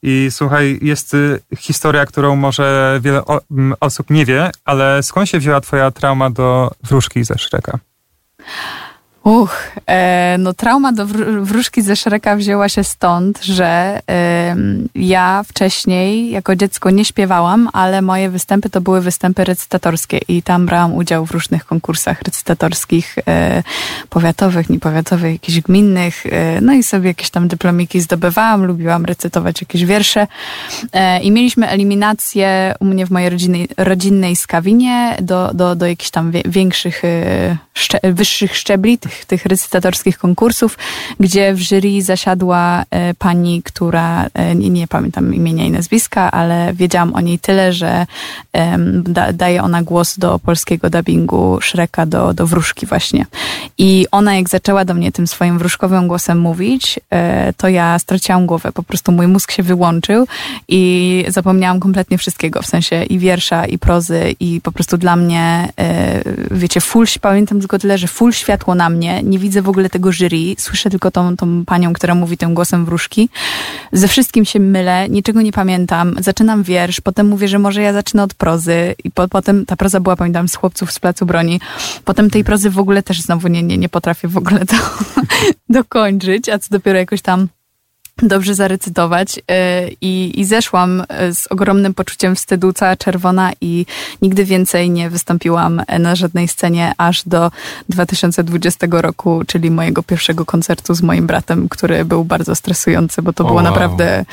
I słuchaj, jest y, historia, którą może wiele o, m, osób nie wie, ale skąd się wzięła twoja trauma do wróżki ze Szreka? Uch, e, no trauma do wr- wróżki ze Szreka wzięła się stąd, że em, ja wcześniej jako dziecko nie śpiewałam, ale moje występy to były występy recytatorskie i tam brałam udział w różnych konkursach recytatorskich, e, powiatowych, niepowiatowych, jakichś gminnych, e, no i sobie jakieś tam dyplomiki zdobywałam, lubiłam recytować jakieś wiersze e, i mieliśmy eliminację u mnie w mojej rodzinnej, skawinie do, do, do jakichś tam większych, e, szcze, wyższych szczebli tych, tych recytatorskich konkursów, gdzie w jury zasiadła e, pani, która, e, nie, nie pamiętam imienia i nazwiska, ale wiedziałam o niej tyle, że da, daje ona głos do polskiego dubbingu Shreka do, do wróżki właśnie. I ona jak zaczęła do mnie tym swoim wróżkowym głosem mówić, e, to ja straciłam głowę. Po prostu mój mózg się wyłączył i zapomniałam kompletnie wszystkiego, w sensie i wiersza, i prozy, i po prostu dla mnie, wiecie, full, pamiętam tylko tyle, że full światło na mnie, nie widzę w ogóle tego jury, słyszę tylko tą, tą panią, która mówi tym głosem wróżki. Ze wszystkim się mylę, niczego nie pamiętam, zaczynam wiersz, potem mówię, że może ja zacznę od prozy i po, potem ta proza była, pamiętam, z chłopców z Placu Broni. Potem tej prozy w ogóle też znowu nie, nie, nie potrafię w ogóle to dokończyć, a co dopiero jakoś tam dobrze zarecytować yy, i, i zeszłam yy, z ogromnym poczuciem wstydu, cała czerwona i nigdy więcej nie wystąpiłam na żadnej scenie aż do 2020 roku, czyli mojego pierwszego koncertu z moim bratem, który był bardzo stresujący, bo to było wow. naprawdę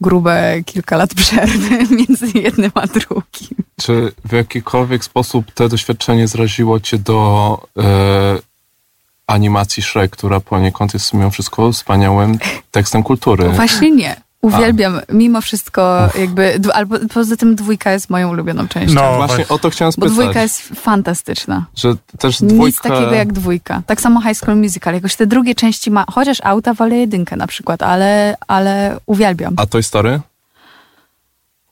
grube kilka lat przerwy między jednym a drugim. Czy w jakikolwiek sposób to doświadczenie zraziło cię do e, animacji Shrek, która poniekąd jest mimo wszystko wspaniałym tekstem kultury? Właśnie nie. Uwielbiam mimo wszystko jakby, dw- albo poza tym dwójka jest moją ulubioną częścią. No, Właśnie o to chciałem Bo spytać. dwójka jest fantastyczna. Że też Nic dwójka... takiego jak dwójka. Tak samo High School Musical. Jakoś te drugie części ma, chociaż auta wolę jedynkę na przykład, ale, ale uwielbiam. A Toy Story?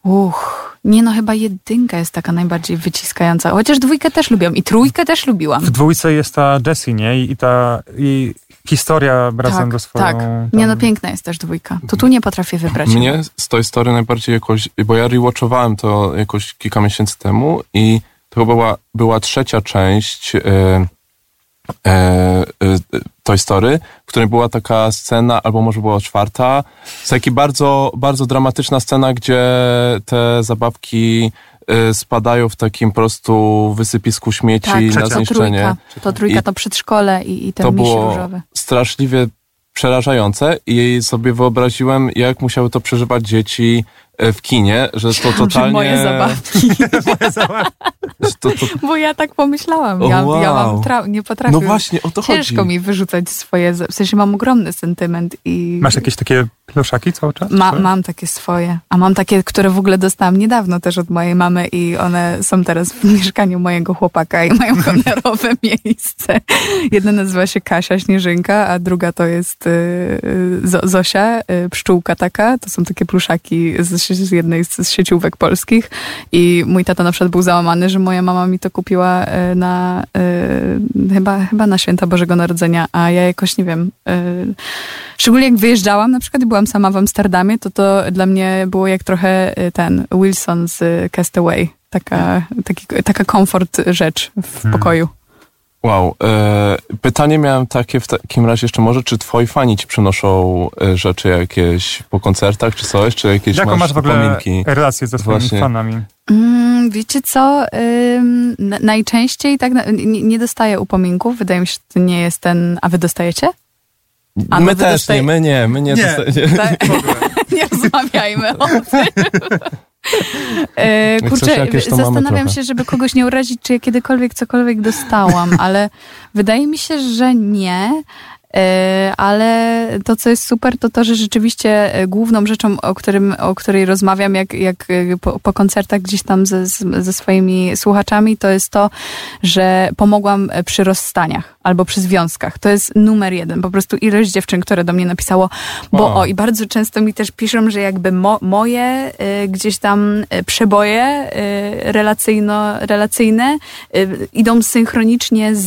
Uch, nie no, chyba jedynka jest taka najbardziej wyciskająca. Chociaż dwójkę też lubiłam i trójkę też lubiłam. W dwójce jest ta Jessie, nie? I, ta i historia razem Tak, do swoją... tak. tam- Nie no, piękna jest też dwójka. To tu nie potrafię wybrać. Mnie z Toy Story najbardziej jakoś, bo ja rewatchowałem to jakoś kilka miesięcy temu i to chyba była, była trzecia część e, Toy Story, w której była taka scena, albo może była czwarta, z taki bardzo, bardzo dramatyczna scena, gdzie te zabawki e, spadają w takim po prostu wysypisku śmieci Tak, na to zniszczenie. trójka. To trójka, to przedszkole i, i ten to miś było różowy. straszliwie przerażające i sobie wyobraziłem, jak musiały to przeżywać dzieci e, w kinie, że to Że totalnie... moje zabawki. że To, to, Bo ja tak pomyślałam. Ja, ja wow. mam trau- nie potrafię. no właśnie, o to Ciężko chodzi. mi wyrzucać swoje. W sensie mam ogromny sentyment i. Masz jakieś takie pluszaki cały czas? Ma, mam takie swoje. A mam takie, które w ogóle dostałam niedawno też od mojej mamy i one są teraz w mieszkaniu mojego chłopaka i mają honorowe miejsce. Jedna nazywa się Kasia Śnieżynka, a druga to jest y, y, Zo- Zosia, y, pszczółka taka. To są takie pluszaki z z, jednej z, sieciówek polskich i mój tata na przykład był załamany, że moja mama mi to kupiła e, na e, chyba, chyba na święta Bożego Narodzenia, a ja jakoś nie wiem. E, szczególnie jak wyjeżdżałam na przykład i byłam sama w Amsterdamie, to to dla mnie było jak trochę ten Wilson z Castaway. Taka, taki, taka komfort rzecz w Hmm. pokoju. Wow. E, pytanie miałem takie w takim razie jeszcze może, czy twoi fani ci przynoszą e, rzeczy jakieś po koncertach, czy coś, czy jakieś Jaką masz w ogóle upominki? relację ze swoimi Właśnie. fanami? Mm, wiecie co? Ym, na- najczęściej tak na, nie, nie dostaję upominków. Wydaje mi się, że to nie jest ten. A wy dostajecie? A my też dostaje- nie, my nie, my nie. Nie. dosta- nie. Tak, nie rozmawiajmy o tym. E, kurczę, zastanawiam się, żeby kogoś nie urazić, czy ja kiedykolwiek cokolwiek dostałam, ale wydaje mi się, że nie. E, Ale to, co jest super, to to, że rzeczywiście e, główną rzeczą, o, którym, o której rozmawiam, jak, jak e, po, po koncertach gdzieś tam ze, ze swoimi słuchaczami, to jest to, że pomogłam przy rozstaniach albo przy związkach. To jest numer jeden. Po prostu ilość dziewczyn, które do mnie napisało, bo O. o, i bardzo często mi też piszą, że jakby mo, moje y, gdzieś tam y, przeboje y, relacyjno, relacyjne y, idą synchronicznie z,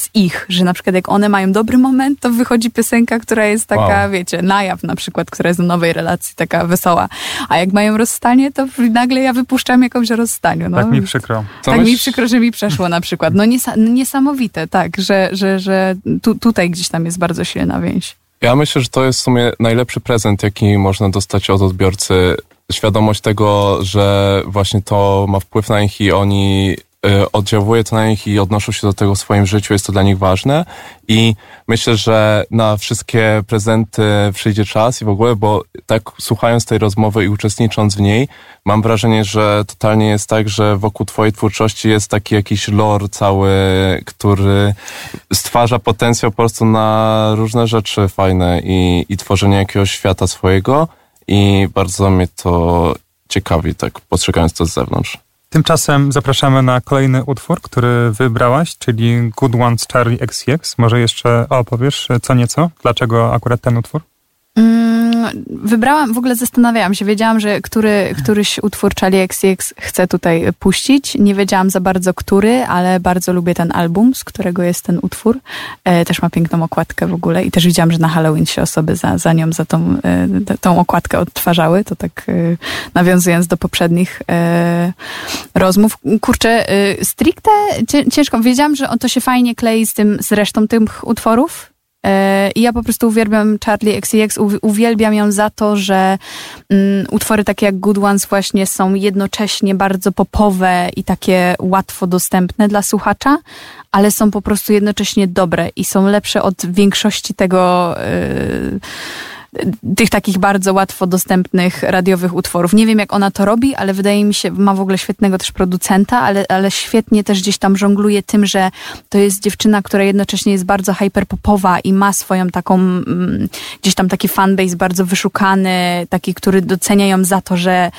z ich, że na przykład jak one mają dobry moment, to wychodzi piosenka, która jest taka, Wow. wiecie, najaw na przykład, która jest do nowej relacji, taka wesoła. A jak mają rozstanie, to nagle ja wypuszczam jakąś o rozstaniu. No. Tak mi przykro. To tak mi myśl- przykro, że mi przeszło na przykład. No niesa- niesamowite, tak, że, że, że tu, tutaj gdzieś tam jest bardzo silna więź. Ja myślę, że to jest w sumie najlepszy prezent, jaki można dostać od odbiorcy. Świadomość tego, że właśnie to ma wpływ na nich i oni oddziałuje to na nich i odnoszą się do tego w swoim życiu, jest to dla nich ważne. I myślę, że na wszystkie prezenty przyjdzie czas i w ogóle, bo tak słuchając tej rozmowy i uczestnicząc w niej, mam wrażenie, że totalnie jest tak, że wokół twojej twórczości jest taki jakiś lore cały, który stwarza potencjał po prostu na różne rzeczy fajne i, i tworzenie jakiegoś świata swojego i bardzo mnie to ciekawi, tak postrzegając to z zewnątrz. Tymczasem zapraszamy na kolejny utwór, który wybrałaś, czyli Good Ones Charlie XCX. Może jeszcze opowiesz co nieco? Dlaczego akurat ten utwór? Mm, Wybrałam, w ogóle zastanawiałam się, wiedziałam, że który, któryś utwór Charlie XCX chcę tutaj puścić. Nie wiedziałam za bardzo który, ale bardzo lubię ten album, z którego jest ten utwór. E, też ma piękną okładkę w ogóle i też widziałam, że na Halloween się osoby za, za nią, za tą, e, tą okładkę odtwarzały. To tak e, nawiązując do poprzednich rozmów. Kurczę, stricte cię- ciężko. Wiedziałam, że on to się fajnie klei z tym, z resztą tych utworów. E, I ja po prostu uwielbiam Charlie XCX, uw- uwielbiam ją za to, że mm, utwory takie jak Good Ones właśnie są jednocześnie bardzo popowe i takie łatwo dostępne dla słuchacza, ale są po prostu jednocześnie dobre i są lepsze od większości tego. e, tych takich bardzo łatwo dostępnych radiowych utworów. Nie wiem, jak ona to robi, ale wydaje mi się, ma w ogóle świetnego też producenta, ale, ale świetnie też gdzieś tam żongluje tym, że to jest dziewczyna, która jednocześnie jest bardzo hyperpopowa i ma swoją taką, mm, gdzieś tam taki fanbase bardzo wyszukany, taki, który docenia ją za to, że,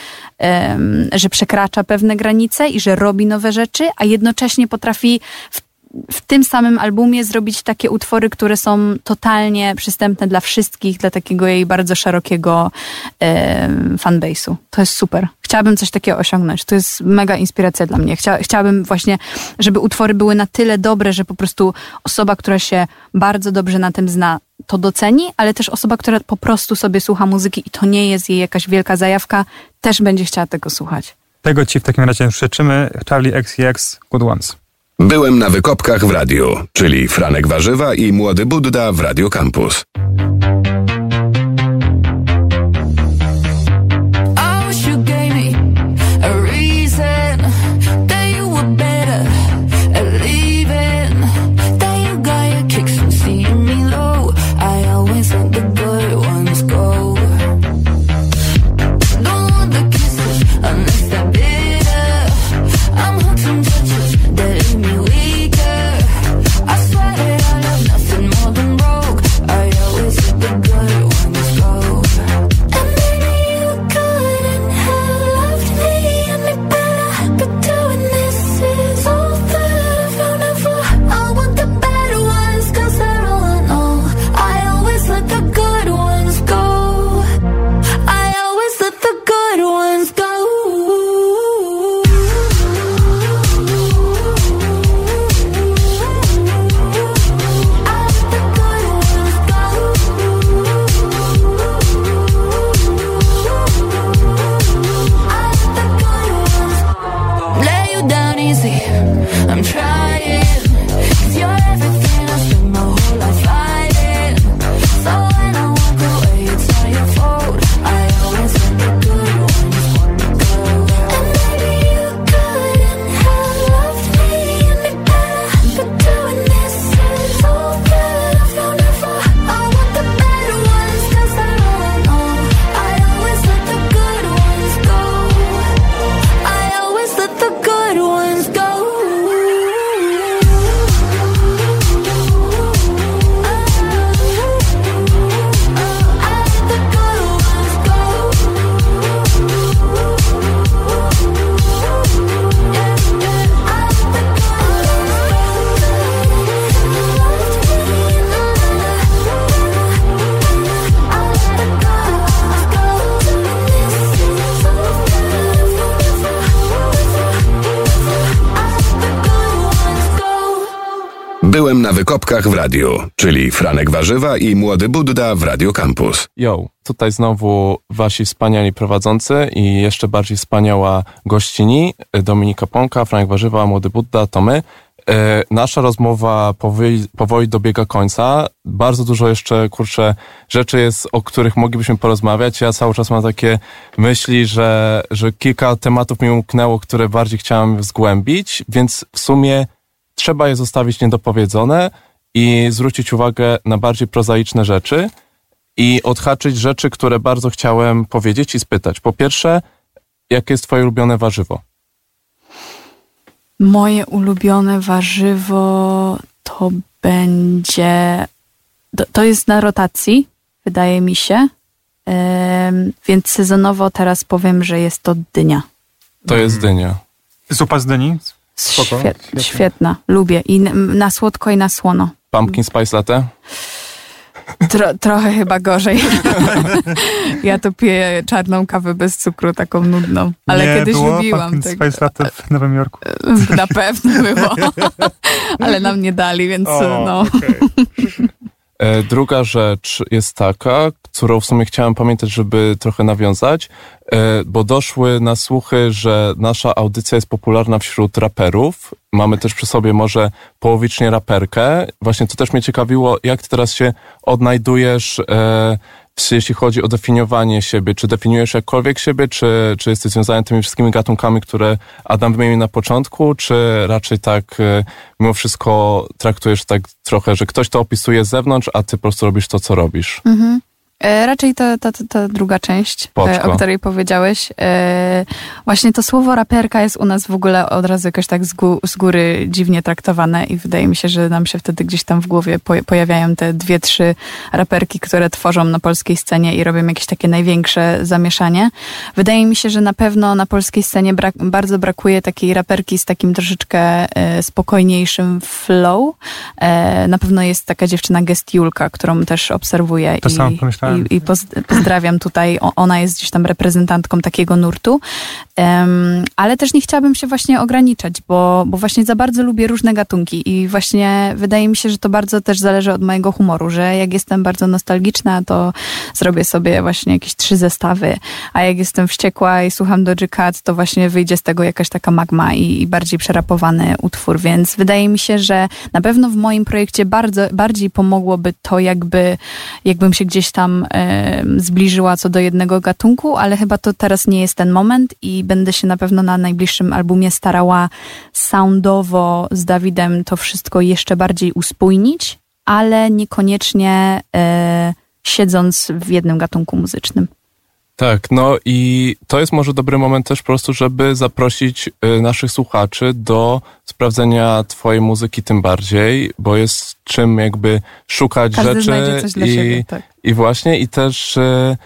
że przekracza pewne granice i że robi nowe rzeczy, a jednocześnie potrafi w w tym samym albumie zrobić takie utwory, które są totalnie przystępne dla wszystkich, dla takiego jej bardzo szerokiego e, fanbase'u. To jest super. Chciałabym coś takiego osiągnąć. To jest mega inspiracja dla mnie. Chcia, chciałabym właśnie, żeby utwory były na tyle dobre, że po prostu osoba, która się bardzo dobrze na tym zna, to doceni, ale też osoba, która po prostu sobie słucha muzyki i to nie jest jej jakaś wielka zajawka, też będzie chciała tego słuchać. Tego ci w takim razie życzymy. Charlie XCX Good Ones. Byłem na wykopkach w radiu, czyli Franek Warzywa i Młody Budda w Radio Campus. Na wykopkach w radiu, czyli Franek Warzywa i Młody Budda w Radio Campus. Yo, tutaj znowu wasi wspaniali prowadzący i jeszcze bardziej wspaniała gościni, Dominika Pąka, Franek Warzywa, Młody Budda, to my. E, nasza rozmowa powoli, powoli dobiega końca. Bardzo dużo jeszcze, kurczę, rzeczy jest, o których moglibyśmy porozmawiać. Ja cały czas mam takie myśli, że, że kilka tematów mi umknęło, które bardziej chciałem zgłębić, więc w sumie trzeba je zostawić niedopowiedzone i zwrócić uwagę na bardziej prozaiczne rzeczy i odhaczyć rzeczy, które bardzo chciałem powiedzieć i spytać. Po pierwsze, jakie jest twoje ulubione warzywo? Moje ulubione warzywo to będzie. To, to jest na rotacji, wydaje mi się. Więc sezonowo teraz powiem, że jest to dynia. To jest dynia. Zupa z dyni? Spoko. Świet, świetna, lubię. I na słodko i na słono. Pumpkin spice latte? Tro, trochę chyba gorzej. ja to piję czarną kawę bez cukru, taką nudną. Ale nie kiedyś było lubiłam. Pumpkin tego. Spice Latte w Nowym Jorku. Na pewno było. Ale nam nie dali, więc no. E, Druga rzecz jest taka, którą w sumie chciałem pamiętać, żeby trochę nawiązać, e, bo doszły na słuchy, że nasza audycja jest popularna wśród raperów. Mamy też przy sobie może połowicznie raperkę. Właśnie to też mnie ciekawiło, jak ty teraz się odnajdujesz, w- jeśli chodzi o definiowanie siebie. Czy definiujesz jakkolwiek siebie, czy, czy jesteś związany tymi wszystkimi gatunkami, które Adam wymienił na początku, czy raczej tak e, mimo wszystko traktujesz tak trochę, że ktoś to opisuje z zewnątrz, a ty po prostu robisz to, co robisz? Mhm. E, Raczej ta, ta, ta, ta druga część, e, Poczko. o której powiedziałeś. E, Właśnie to słowo raperka jest u nas w ogóle od razu jakoś tak z, gó- z góry dziwnie traktowane i wydaje mi się, że nam się wtedy gdzieś tam w głowie po, pojawiają te dwie, trzy raperki, które tworzą na polskiej scenie i robią jakieś takie największe zamieszanie. Wydaje mi się, że na pewno na polskiej scenie brak, bardzo brakuje takiej raperki z takim troszeczkę spokojniejszym flow. Na pewno jest taka dziewczyna Gest Julka, którą też obserwuję To i, samo pomyślałem. I, i poz, pozdrawiam tutaj. Ona jest gdzieś tam reprezentantką takiego nurtu. Em, ale też nie chciałabym się właśnie ograniczać, bo, bo właśnie za bardzo lubię różne gatunki i właśnie wydaje mi się, że to bardzo też zależy od mojego humoru, że jak jestem bardzo nostalgiczna, to zrobię sobie właśnie jakieś trzy zestawy, a jak jestem wściekła i słucham Doja Cat, to właśnie wyjdzie z tego jakaś taka magma i, i bardziej przerapowany utwór, więc wydaje mi się, że na pewno w moim projekcie bardzo, bardziej pomogłoby to, jakby, jakbym się gdzieś tam e, zbliżyła co do jednego gatunku, ale chyba to teraz nie jest ten moment i będę się na pewno na najbliższym albumie starała soundowo z Dawidem to wszystko jeszcze bardziej uspójnić, ale niekoniecznie e, siedząc w jednym gatunku muzycznym. Tak, no i to jest może dobry moment też po prostu, żeby zaprosić y, naszych słuchaczy do sprawdzenia twojej muzyki tym bardziej, bo jest czym jakby szukać Każdy rzeczy coś dla i, siebie, tak. i właśnie i też, y,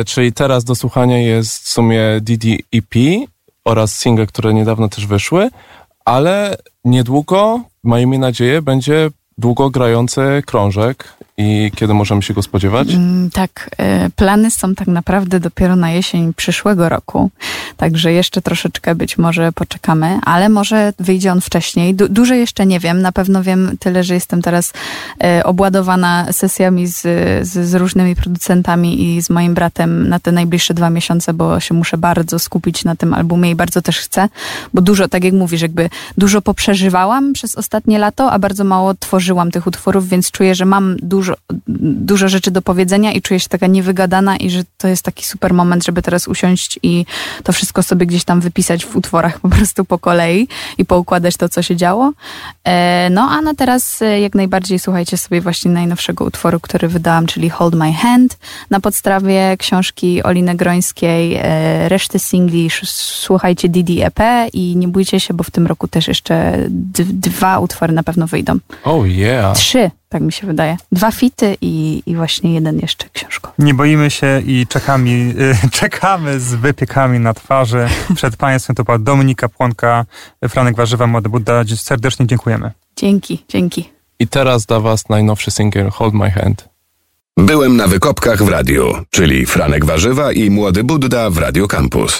y, czyli teraz do słuchania jest w sumie DDEP oraz single, które niedawno też wyszły, ale niedługo, miejmy nadzieję, będzie długo grający krążek i kiedy możemy się go spodziewać? Mm, Tak, e, plany są tak naprawdę dopiero na jesień przyszłego roku, także jeszcze troszeczkę być może poczekamy, ale może wyjdzie on wcześniej. Du- dużo jeszcze nie wiem, na pewno wiem tyle, że jestem teraz e, obładowana sesjami z, z, z różnymi producentami i z moim bratem na te najbliższe dwa miesiące, bo się muszę bardzo skupić na tym albumie i bardzo też chcę, bo dużo, tak jak mówisz, jakby dużo poprzeżywałam przez ostatnie lato, a bardzo mało tworzyłam tych utworów, więc czuję, że mam dużo, dużo rzeczy do powiedzenia i czuję się taka niewygadana i że to jest taki super moment, żeby teraz usiąść i to wszystko sobie gdzieś tam wypisać w utworach po prostu po kolei i poukładać to, co się działo. E, no a na teraz e, jak najbardziej słuchajcie sobie właśnie najnowszego utworu, który wydałam, czyli Hold My Hand na podstawie książki Oliny Grońskiej. E, resztę singli słuchajcie DDEP i nie bójcie się, bo w tym roku też jeszcze dwa utwory na pewno wyjdą. Oh yeah. Trzy, tak mi się wydaje. Dwa fity i, i właśnie jeden jeszcze książkowy. Nie boimy się i czekamy, y, czekamy z wypiekami na twarzy. Przed Państwem to była Dominika Płonka, Franek Warzywa, Młody Budda. Dziś Serdecznie dziękujemy. Dzięki, dzięki. I teraz dla was najnowszy singiel Hold My Hand. Byłem na wykopkach w radiu, czyli Franek Warzywa i Młody Budda w Radio Campus.